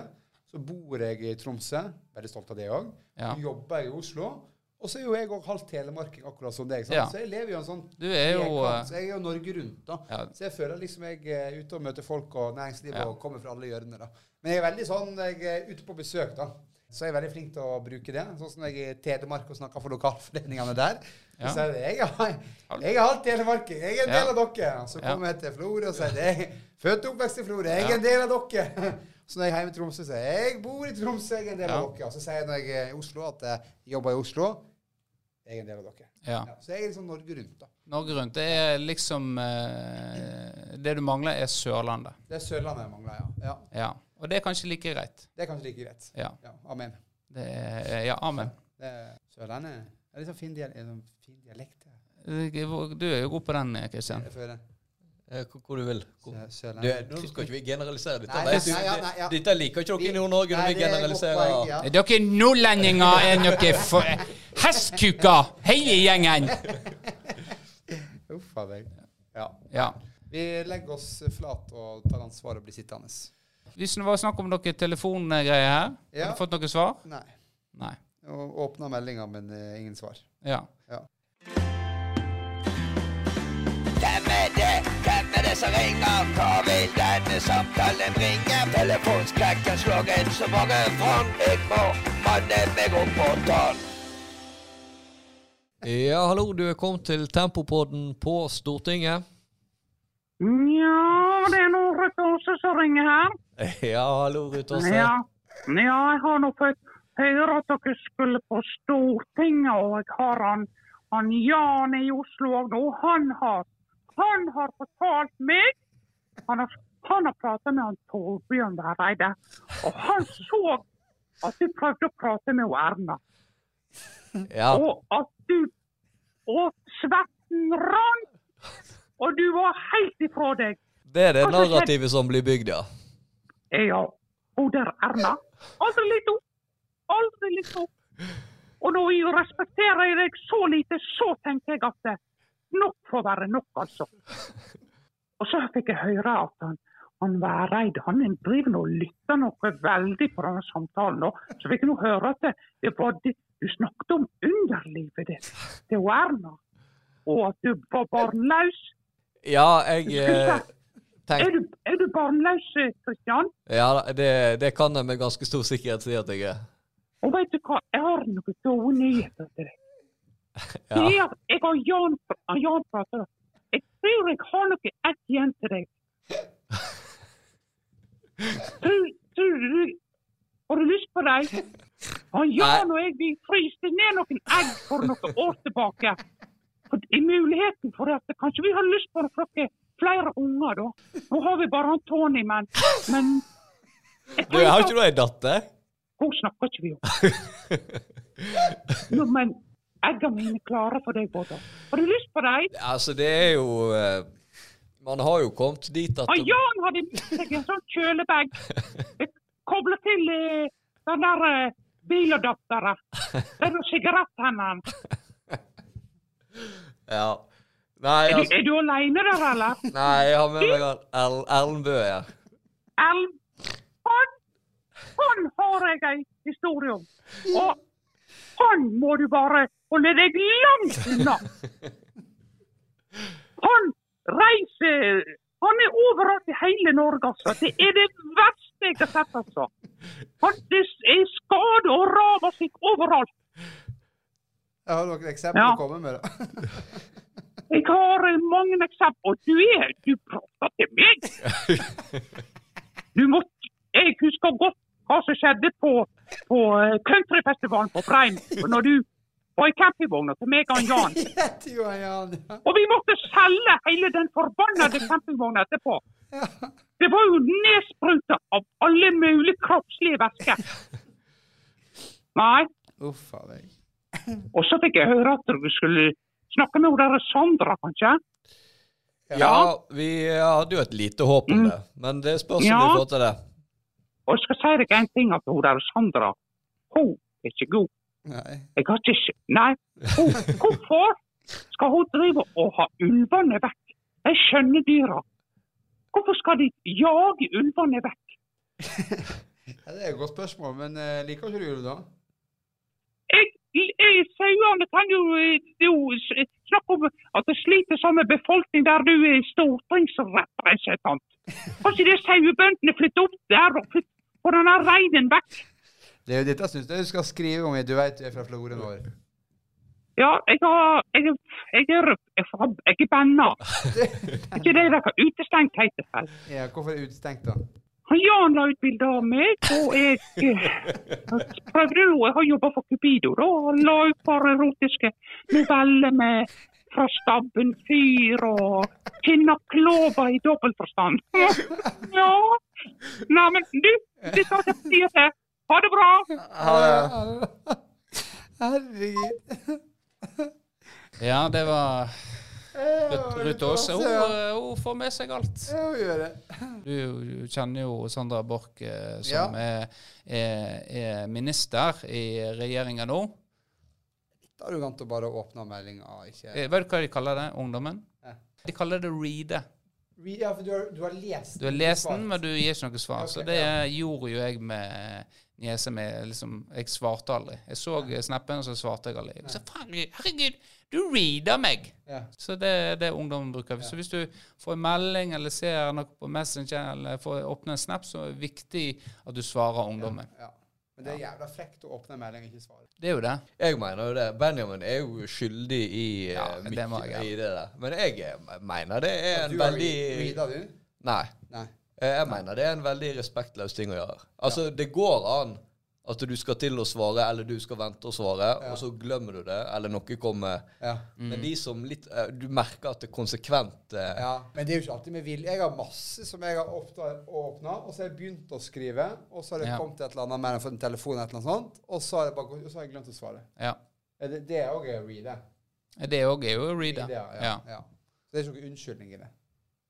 Så bor jeg i Tromsø, veldig stolt av det òg. Ja. Jobber i Oslo. Og så er jo jeg òg halvt telemarking, akkurat som deg. Ja. Så jeg lever jo en sånn Du er jo eh, Så jeg er jo Norge Rundt, da. ja, Så jeg føler liksom jeg er ute og møter folk og næringslivet Ja. og kommer fra alle hjørner. da. Men jeg er veldig sånn, jeg er ute på besøk, da. Så jeg er veldig flink til å bruke det. Sånn som jeg er i Telemark og snakker for lokalforeningene der. Ja. Så jeg jeg er, jeg er halvt telemarking, jeg er en del av dere. Så kommer jeg til Florø og sier jeg er født og oppvekst i Florø, jeg er en del av dere. Så når jeg er hjemme i Tromsø, sier jeg jeg bor i Tromsø, jeg er en del av dere. Og så sier jeg når jeg er i Oslo at jeg jobber i Oslo, jeg er en del av dere. ja. Ja. Så jeg er liksom Norge Rundt, da. Norge Rundt. Det er liksom eh, Det du mangler, er Sørlandet. Det er Sørlandet jeg mangler, ja. ja. Ja. Og det er kanskje like greit. Det er kanskje like greit. Ja. Ja, amen. Det er, ja, amen. Sørlandet er litt sånn fin, dialekt. Du er jo god på den, Kristian. Jeg føler. Eh, Hvor, hvor du vil. Hvor. Du, nå skal ikke vi generalisere dette. Nei, Nei, nei, ja, nei, ja. Dette liker ikke dere i Nord-Norge når vi er generaliserer. ja. Dere nordlendinger er noe for hestkuker, hele gjengen. Uff a meg. Ja. Ja. Vi legger oss flat og tar ansvar og blir sittende. Hvis det var snakk om noen telefongreier her, Ja. har du fått noe svar? Nei. Nei. Åpna meldinger, men eh, ingen svar. Ja. Ja. Damn er som ringer. Hva vil denne samtalen bringe? Telefonskrekken slår inn så mange fram. Jeg må manne meg opp på tann. Ja, hallo, du er kommet til Tempopodden på Stortinget. Ja, det er nå Ruth Aase som ringer her. Ja, hallo, Ruth Aase. Ja. ja, jeg har nå fått høre at dere skulle på Stortinget, og jeg har han, han Jan i Oslo òg nå. Han har, han har fortalt meg Han har, han har prata med han Torbjørn Vereide, og han så at du prøvde å prate med Erna. Ja. Og at du Og svetten rant! Og du var helt ifra deg. Det er det altså, narrativet som blir bygd, ja. Ja, hun der Erna. Aldri litt opp. Aldri litt opp. Og når jeg respekterer jeg deg så lite, så tenker jeg at det nok får være nok, altså. Og så fikk jeg høre at han, han Væreid han driver nå og lytter noe veldig på denne samtalen. nå. Så fikk jeg nå høre at det, det var det, du snakket om underlivet ditt til Erna. Og at du var barnløs. Ja, jeg eh, Er du, er du barnløs, Kristian? Ja, det, det kan jeg med ganske stor sikkerhet si at jeg er. Og vet du hva, jeg har noen gode nyheter til deg. Ja. jeg har Jan, Jan prater. Jeg tror jeg har noe ett igjen til deg. Tror, tror du Har du lyst på dem? Han Jan og jeg vi fryste ned noen egg for noen år tilbake. For er muligheten for at kanskje vi har lyst på noen flere unger, da. Nå har vi bare han Tony, men, men Du, har ikke du ei datter? Hun snakker ikke vi om. Nå, men eggene mine er klare for deg, Bård. Har du lyst på dem? Altså, det er jo eh, Man har jo kommet dit at Og Jan hadde med seg en sånn kjølebag. Kobla til eh, den der uh, biladapteren. og er sigaretthendene. Ja. Nei, Er, du- altså, er du aleine der, eller? nei, jeg har med meg Erlend Bøe her. Elm. Han, han har jeg ei historie om. Og han må du bare holde deg langt unna. Han reiser Han er overalt i hele Norge, altså. Det er det verste jeg har sett, altså. Han er skade og raver seg overalt. Jeg har noen eksempler Ja. å komme med. da. Jeg har eh, mange eksempler. Du er Du prater til meg! Du måtte Jeg husker godt hva som skjedde på, på eh, countryfestivalen på Breim. Når du var i campingvogna til meg og Jan. Ja. Og vi måtte selge hele den forbannede campingvogna etterpå. Det var jo nedspruta av alle mulige kroppslige væsker. Nei. Uff a meg. Og så fikk jeg høre at du skulle snakke med hun Sandra, kanskje? Ja, vi hadde jo et lite håp om det, men det spørs om Ja. vi får til det. Og jeg skal si deg en ting, at hun Sandra, hun er ikke god. Nei. Jeg har ikke Nei. Hun, hvorfor skal hun drive og ha ulvene vekk? De skjønne dyra. Hvorfor skal de jage ulvene vekk? Ja, det er et godt spørsmål, men uh, liker ikke du ulv, da? Jeg, jeg, Sauene kan jo, eh, jo snakke om at det sliter sånn med befolkning der du er stortingsrepresentant. Kanskje det er sauebøndene flytter opp der og på denne reinen vekk? Det er jo dette synes jeg du skal skrive om. Du vet du er fra Florø nå. Ja, jeg har Jeg, jeg er har- jeg er banna. Er ikke det dere utestengt heter vel? Ja, hvorfor er det utestengt, da? Han Jan la ut bilde av meg, og jeg eh, prøvde jo Jeg har jobba for Cupido, da, og la ut par erotiske noveller med fra stabben fyr og finne Klova i dobbeltforstand. Ja. Neimen, du, det tar jeg si til. Ha det bra. Ha det. Herregud. Ja, det var Ruth- Aase. Hun, eh, hun får med seg alt. Ja, hun gjør det. Du, du kjenner jo Sandra Borch, eh, som Ja. er, er, er minister i regjeringa nå. Da er det arrogant å bare åpne meldinga. Eh, Vet du hva de kaller det, ungdommen? Ja. De kaller det reade. Ja, for du har, du har lest Du har lest den, men du gir ikke noe svar. Okay, Så det gjorde jo jeg med, niese mi liksom Jeg svarte aldri. Jeg så ja. snappen, og så svarte jeg aldri. Så faen, herregud, du reader meg! Ja. Så det er det ungdommen bruker. Så hvis du får en melding eller ser noe på Messenger eller får åpne en snap, så er det viktig at du svarer ungdommen. Ja. Men det er jævla frekt å åpne en melding og ikke svare. Det er jo det. Jeg mener jo det. Benjamin er jo skyldig i Ja, eh, det jeg, ja. i det der. Men jeg eh, mener det er Ja, en du har veldig re- reader du? Nei. Nei. Eh, Jeg mener det er en veldig respektløs ting å gjøre. Altså, det går an at du skal til å svare, eller du skal vente å svare, Ja. og så glemmer du det, eller noe kommer. Ja. Men de som litt eh, Du merker at det er konsekvent eh, Ja, men det er jo ikke alltid med vilje. Jeg har masse som jeg har åpna, og så har jeg begynt å skrive, og så har det Ja. kommet et eller annet mer enn fått en telefon, eller annet sånt, og så har jeg, bare, og så har jeg glemt å svare. Ja. Er Det, det er òg å reade. Det òg er jo å reade. Ja, ja, ja. Så det er ikke noen unnskyldning i det.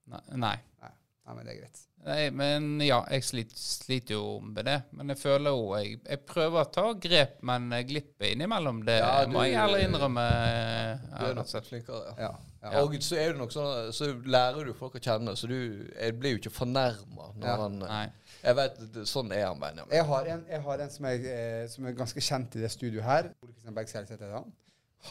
Nei. Nei. Nei, Nei men det er greit. Nei, men ja, jeg sliter, sliter jo med det. Men jeg føler jo Jeg, jeg prøver å ta grep, men jeg glipper innimellom. Det Ja, må du- jeg ærlig innrømme. Du er nok flinkere. Ja. Ja. Og så er det nok sånn Så lærer du folk å kjenne, så du jeg blir jo ikke fornærma når Ja. han Nei. Jeg vet, Sånn er han, Benjamin. Jeg har en, jeg har en som, er, eh, som er ganske kjent i det studioet her. Ole Kristian Berg Selseth heter han.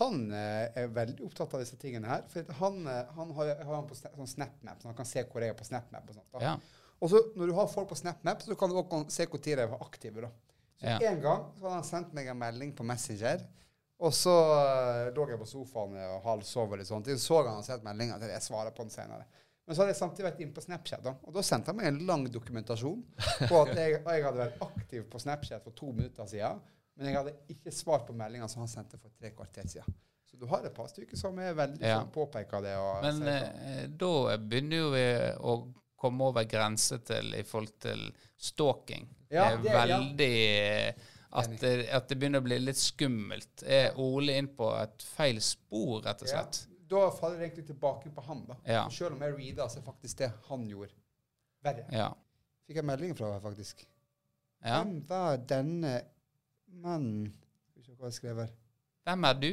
Han eh, er veldig opptatt av disse tingene her. For han, eh, han har, har han på sånn SnapMap, så han kan se hvor jeg er på SnapMap. Og sånt. Ja. Og så når du har folk på SnapMap, så kan du også se hvor tid de var aktive. da. Så Ja. En gang så hadde han sendt meg en melding på Messenger, og så uh, lå jeg på sofaen og halvsov og litt sånt. Så så han hadde sendt meldinga til jeg svarer på den senere. Men så hadde jeg samtidig vært inne på Snapchat, da. og da sendte han meg en lang dokumentasjon på at jeg, jeg hadde vært aktiv på Snapchat for to minutter siden, men jeg hadde ikke svart på meldinga som han sendte for tre kvarter siden. Så du har et par stykker som er veldig Ja. sånn påpeker det. Men sånn. eh, da begynner vi å komme over grense til i forhold til stalking. Ja, det er ja. veldig at det, at det begynner å bli litt skummelt. Er Ole inn på et feil spor, rett og slett? Ja, da faller det egentlig tilbake på han, da. Ja. Selv om jeg reader, så er faktisk det han gjorde, verre. Ja. Fikk jeg melding fra faktisk. Ja. Hvem var denne mannen hva jeg skrev her. Hvem er du?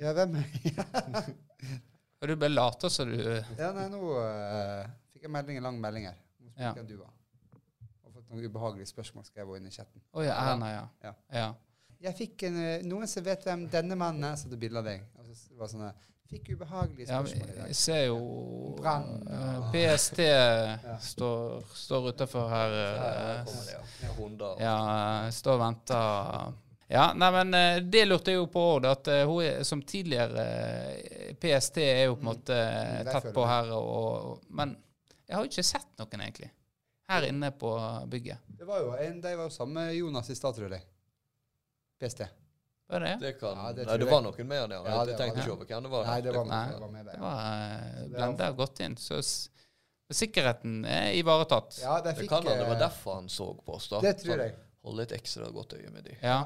Ja, hvem er Og du bare later som du Ja, nei, nå uh, fikk jeg melding, en lang melding her. Spurte Ja. hvem du var. Og fått noen ubehagelige spørsmål skrev hun inn i chatten. Oh, ja, Erna, ja. Ja. ja. Jeg fikk en, eh, noen som vet hvem denne mannen er, så det bilde av deg. Og så var sånn eh, Fikk ubehagelige spørsmål i dag. jeg ser jo Brann. PST PST står, står utafor her. Her eh, det, ja. Hunder. Ja, står og venter. Ja, nei, men eh, det lurte jeg jo på òg, at eh, hun er, som tidligere eh, PST er jo på en måte Mm, tett på her, og, men jeg har jo ikke sett noen, egentlig. Her inne på bygget. Det var jo en, De var jo sammen med Jonas i stad, tror jeg. PST. Var det? Det kan, Ja, det nei, det jeg. var noen mer der. Ja, jeg det tenkte ikke det. over hvem det var. Nei, det var, Nei. det var med Det der. var eh, Så det blenda godt inn. Så s- sikkerheten er ivaretatt. Ja, Det fikk kan hende det var eh, derfor han så på oss. da. Det tror jeg. Hold et ekstra godt øye med de. Ja.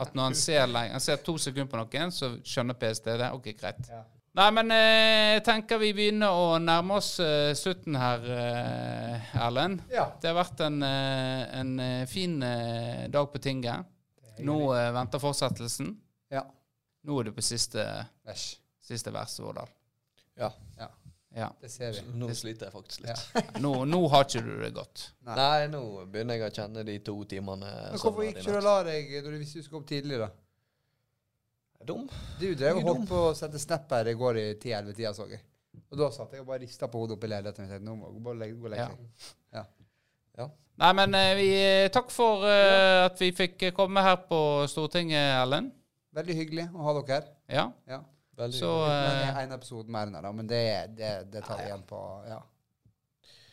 At når han ser, han ser to sekunder på noen, så skjønner PST det. Ok, greit. Ja. Nei, men eh, jeg tenker vi begynner å nærme oss eh, slutten her, eh, Erlend. Ja. Det har vært en, eh, en eh, fin eh, dag på tinget. Nå eh, venter fortsettelsen. Ja. Nå er du på siste, Vers. siste vers, Vårdal. Ja. Ja. Ja. Det ser vi. Nå sliter jeg faktisk litt. Nå, nå har ikke du det godt. Nei. Nei, nå begynner jeg å kjenne de to timene. Men hvorfor gikk ikke du og la deg når du visste du skulle opp tidlig, da? Dum. Du drev og holdt dum. på å sette snap her i går i 10-11-tida, så jeg. Og da satt jeg og bare rista på hodet oppe i leiligheten. og tenkte, Nå må jeg bare legge, gå og legge Ja. Ja. Nei, men eh, vi, takk for uh, at vi fikk komme her på Stortinget, Erlend. Veldig hyggelig å ha dere her. Ja. Ja. Veldig Så hyggelig. eh, en episode mer enn det, da. Men det, det, det tar vi igjen på Ja.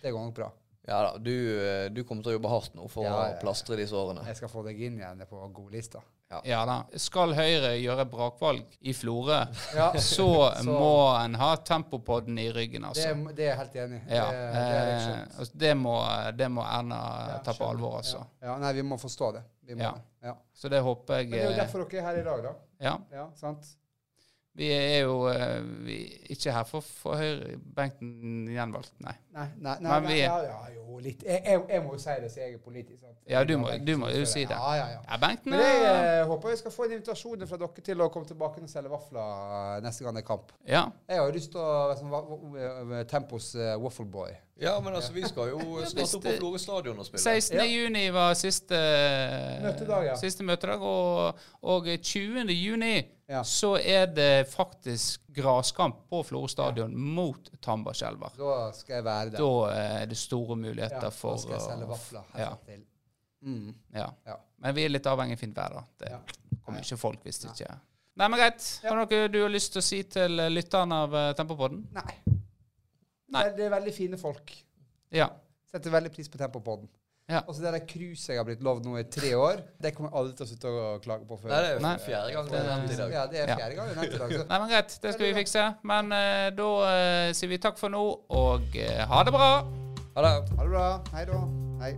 Det går nok bra. Ja da, du, eh, du kommer til å jobbe hardt nå for ja. å plastre disse årene. Jeg skal få deg inn igjen på godlista. Ja da. Skal Høyre gjøre brakvalg i Florø, Ja. så, Så- må en ha Tempopodden i ryggen, altså. Det, det er jeg helt enig i. Ja, Det, det eh, altså, det, må, det må Erna Ja, ta på alvor, altså. Ja. ja, nei, vi må forstå det. Vi må Ja. Ja. Så det håper jeg Men det er jo eh, derfor dere er her i dag, da. Ja. Ja, sant? Vi er jo eh, vi er ikke her for å få høyrebenken gjenvalgt, nei. Nei, nei, nei, nei er- ja, ja, jo, litt. Jeg, jeg, jeg må jo si det, så jeg er politisk. Sant? Ja, du må, du må jo si det. Ja, ja, ja. Ja, benken Men jeg er eh, håper jeg skal få en invitasjon fra dere til å komme tilbake og selge vafler neste gang det er kamp. Ja. Jeg har jo lyst til å være sånn, Tempos uh, waffleboy. Ja, men altså, vi skal jo snart opp på Florø stadion og spille. 16. juni var siste Møtedag, ja. Siste møtedag, og, og 20. juni så er det faktisk graskamp på Florø stadion mot Tambarskjelver. Da skal jeg være der. Da er det store muligheter Ja, da skal jeg selge vafler Ja. herfra til. Mm. Ja. Ja. Men vi er litt avhengig av fint vær, da. Det kommer ikke folk hvis det ikke Nei, men greit. Har noe du har lyst til å si til lytterne av eh, Tempopodden? Nei. Det er veldig fine folk. Ja. Setter veldig pris på Tempopodden. Og så det der cruiset jeg har blitt lovd nå i tre år, det kommer jeg aldri til å slutte å klage på før. Nei, det er jo Nei. fjerde gang det er nevnt i dag. Ja, det er Ja. fjerde gang det er nevnt i dag. Så. Nei, men greit. Det skal vi fikse. Men uh, da uh, sier vi takk for nå, og uh, ha det bra. Ha det. Ha det bra. Hei da. Hei.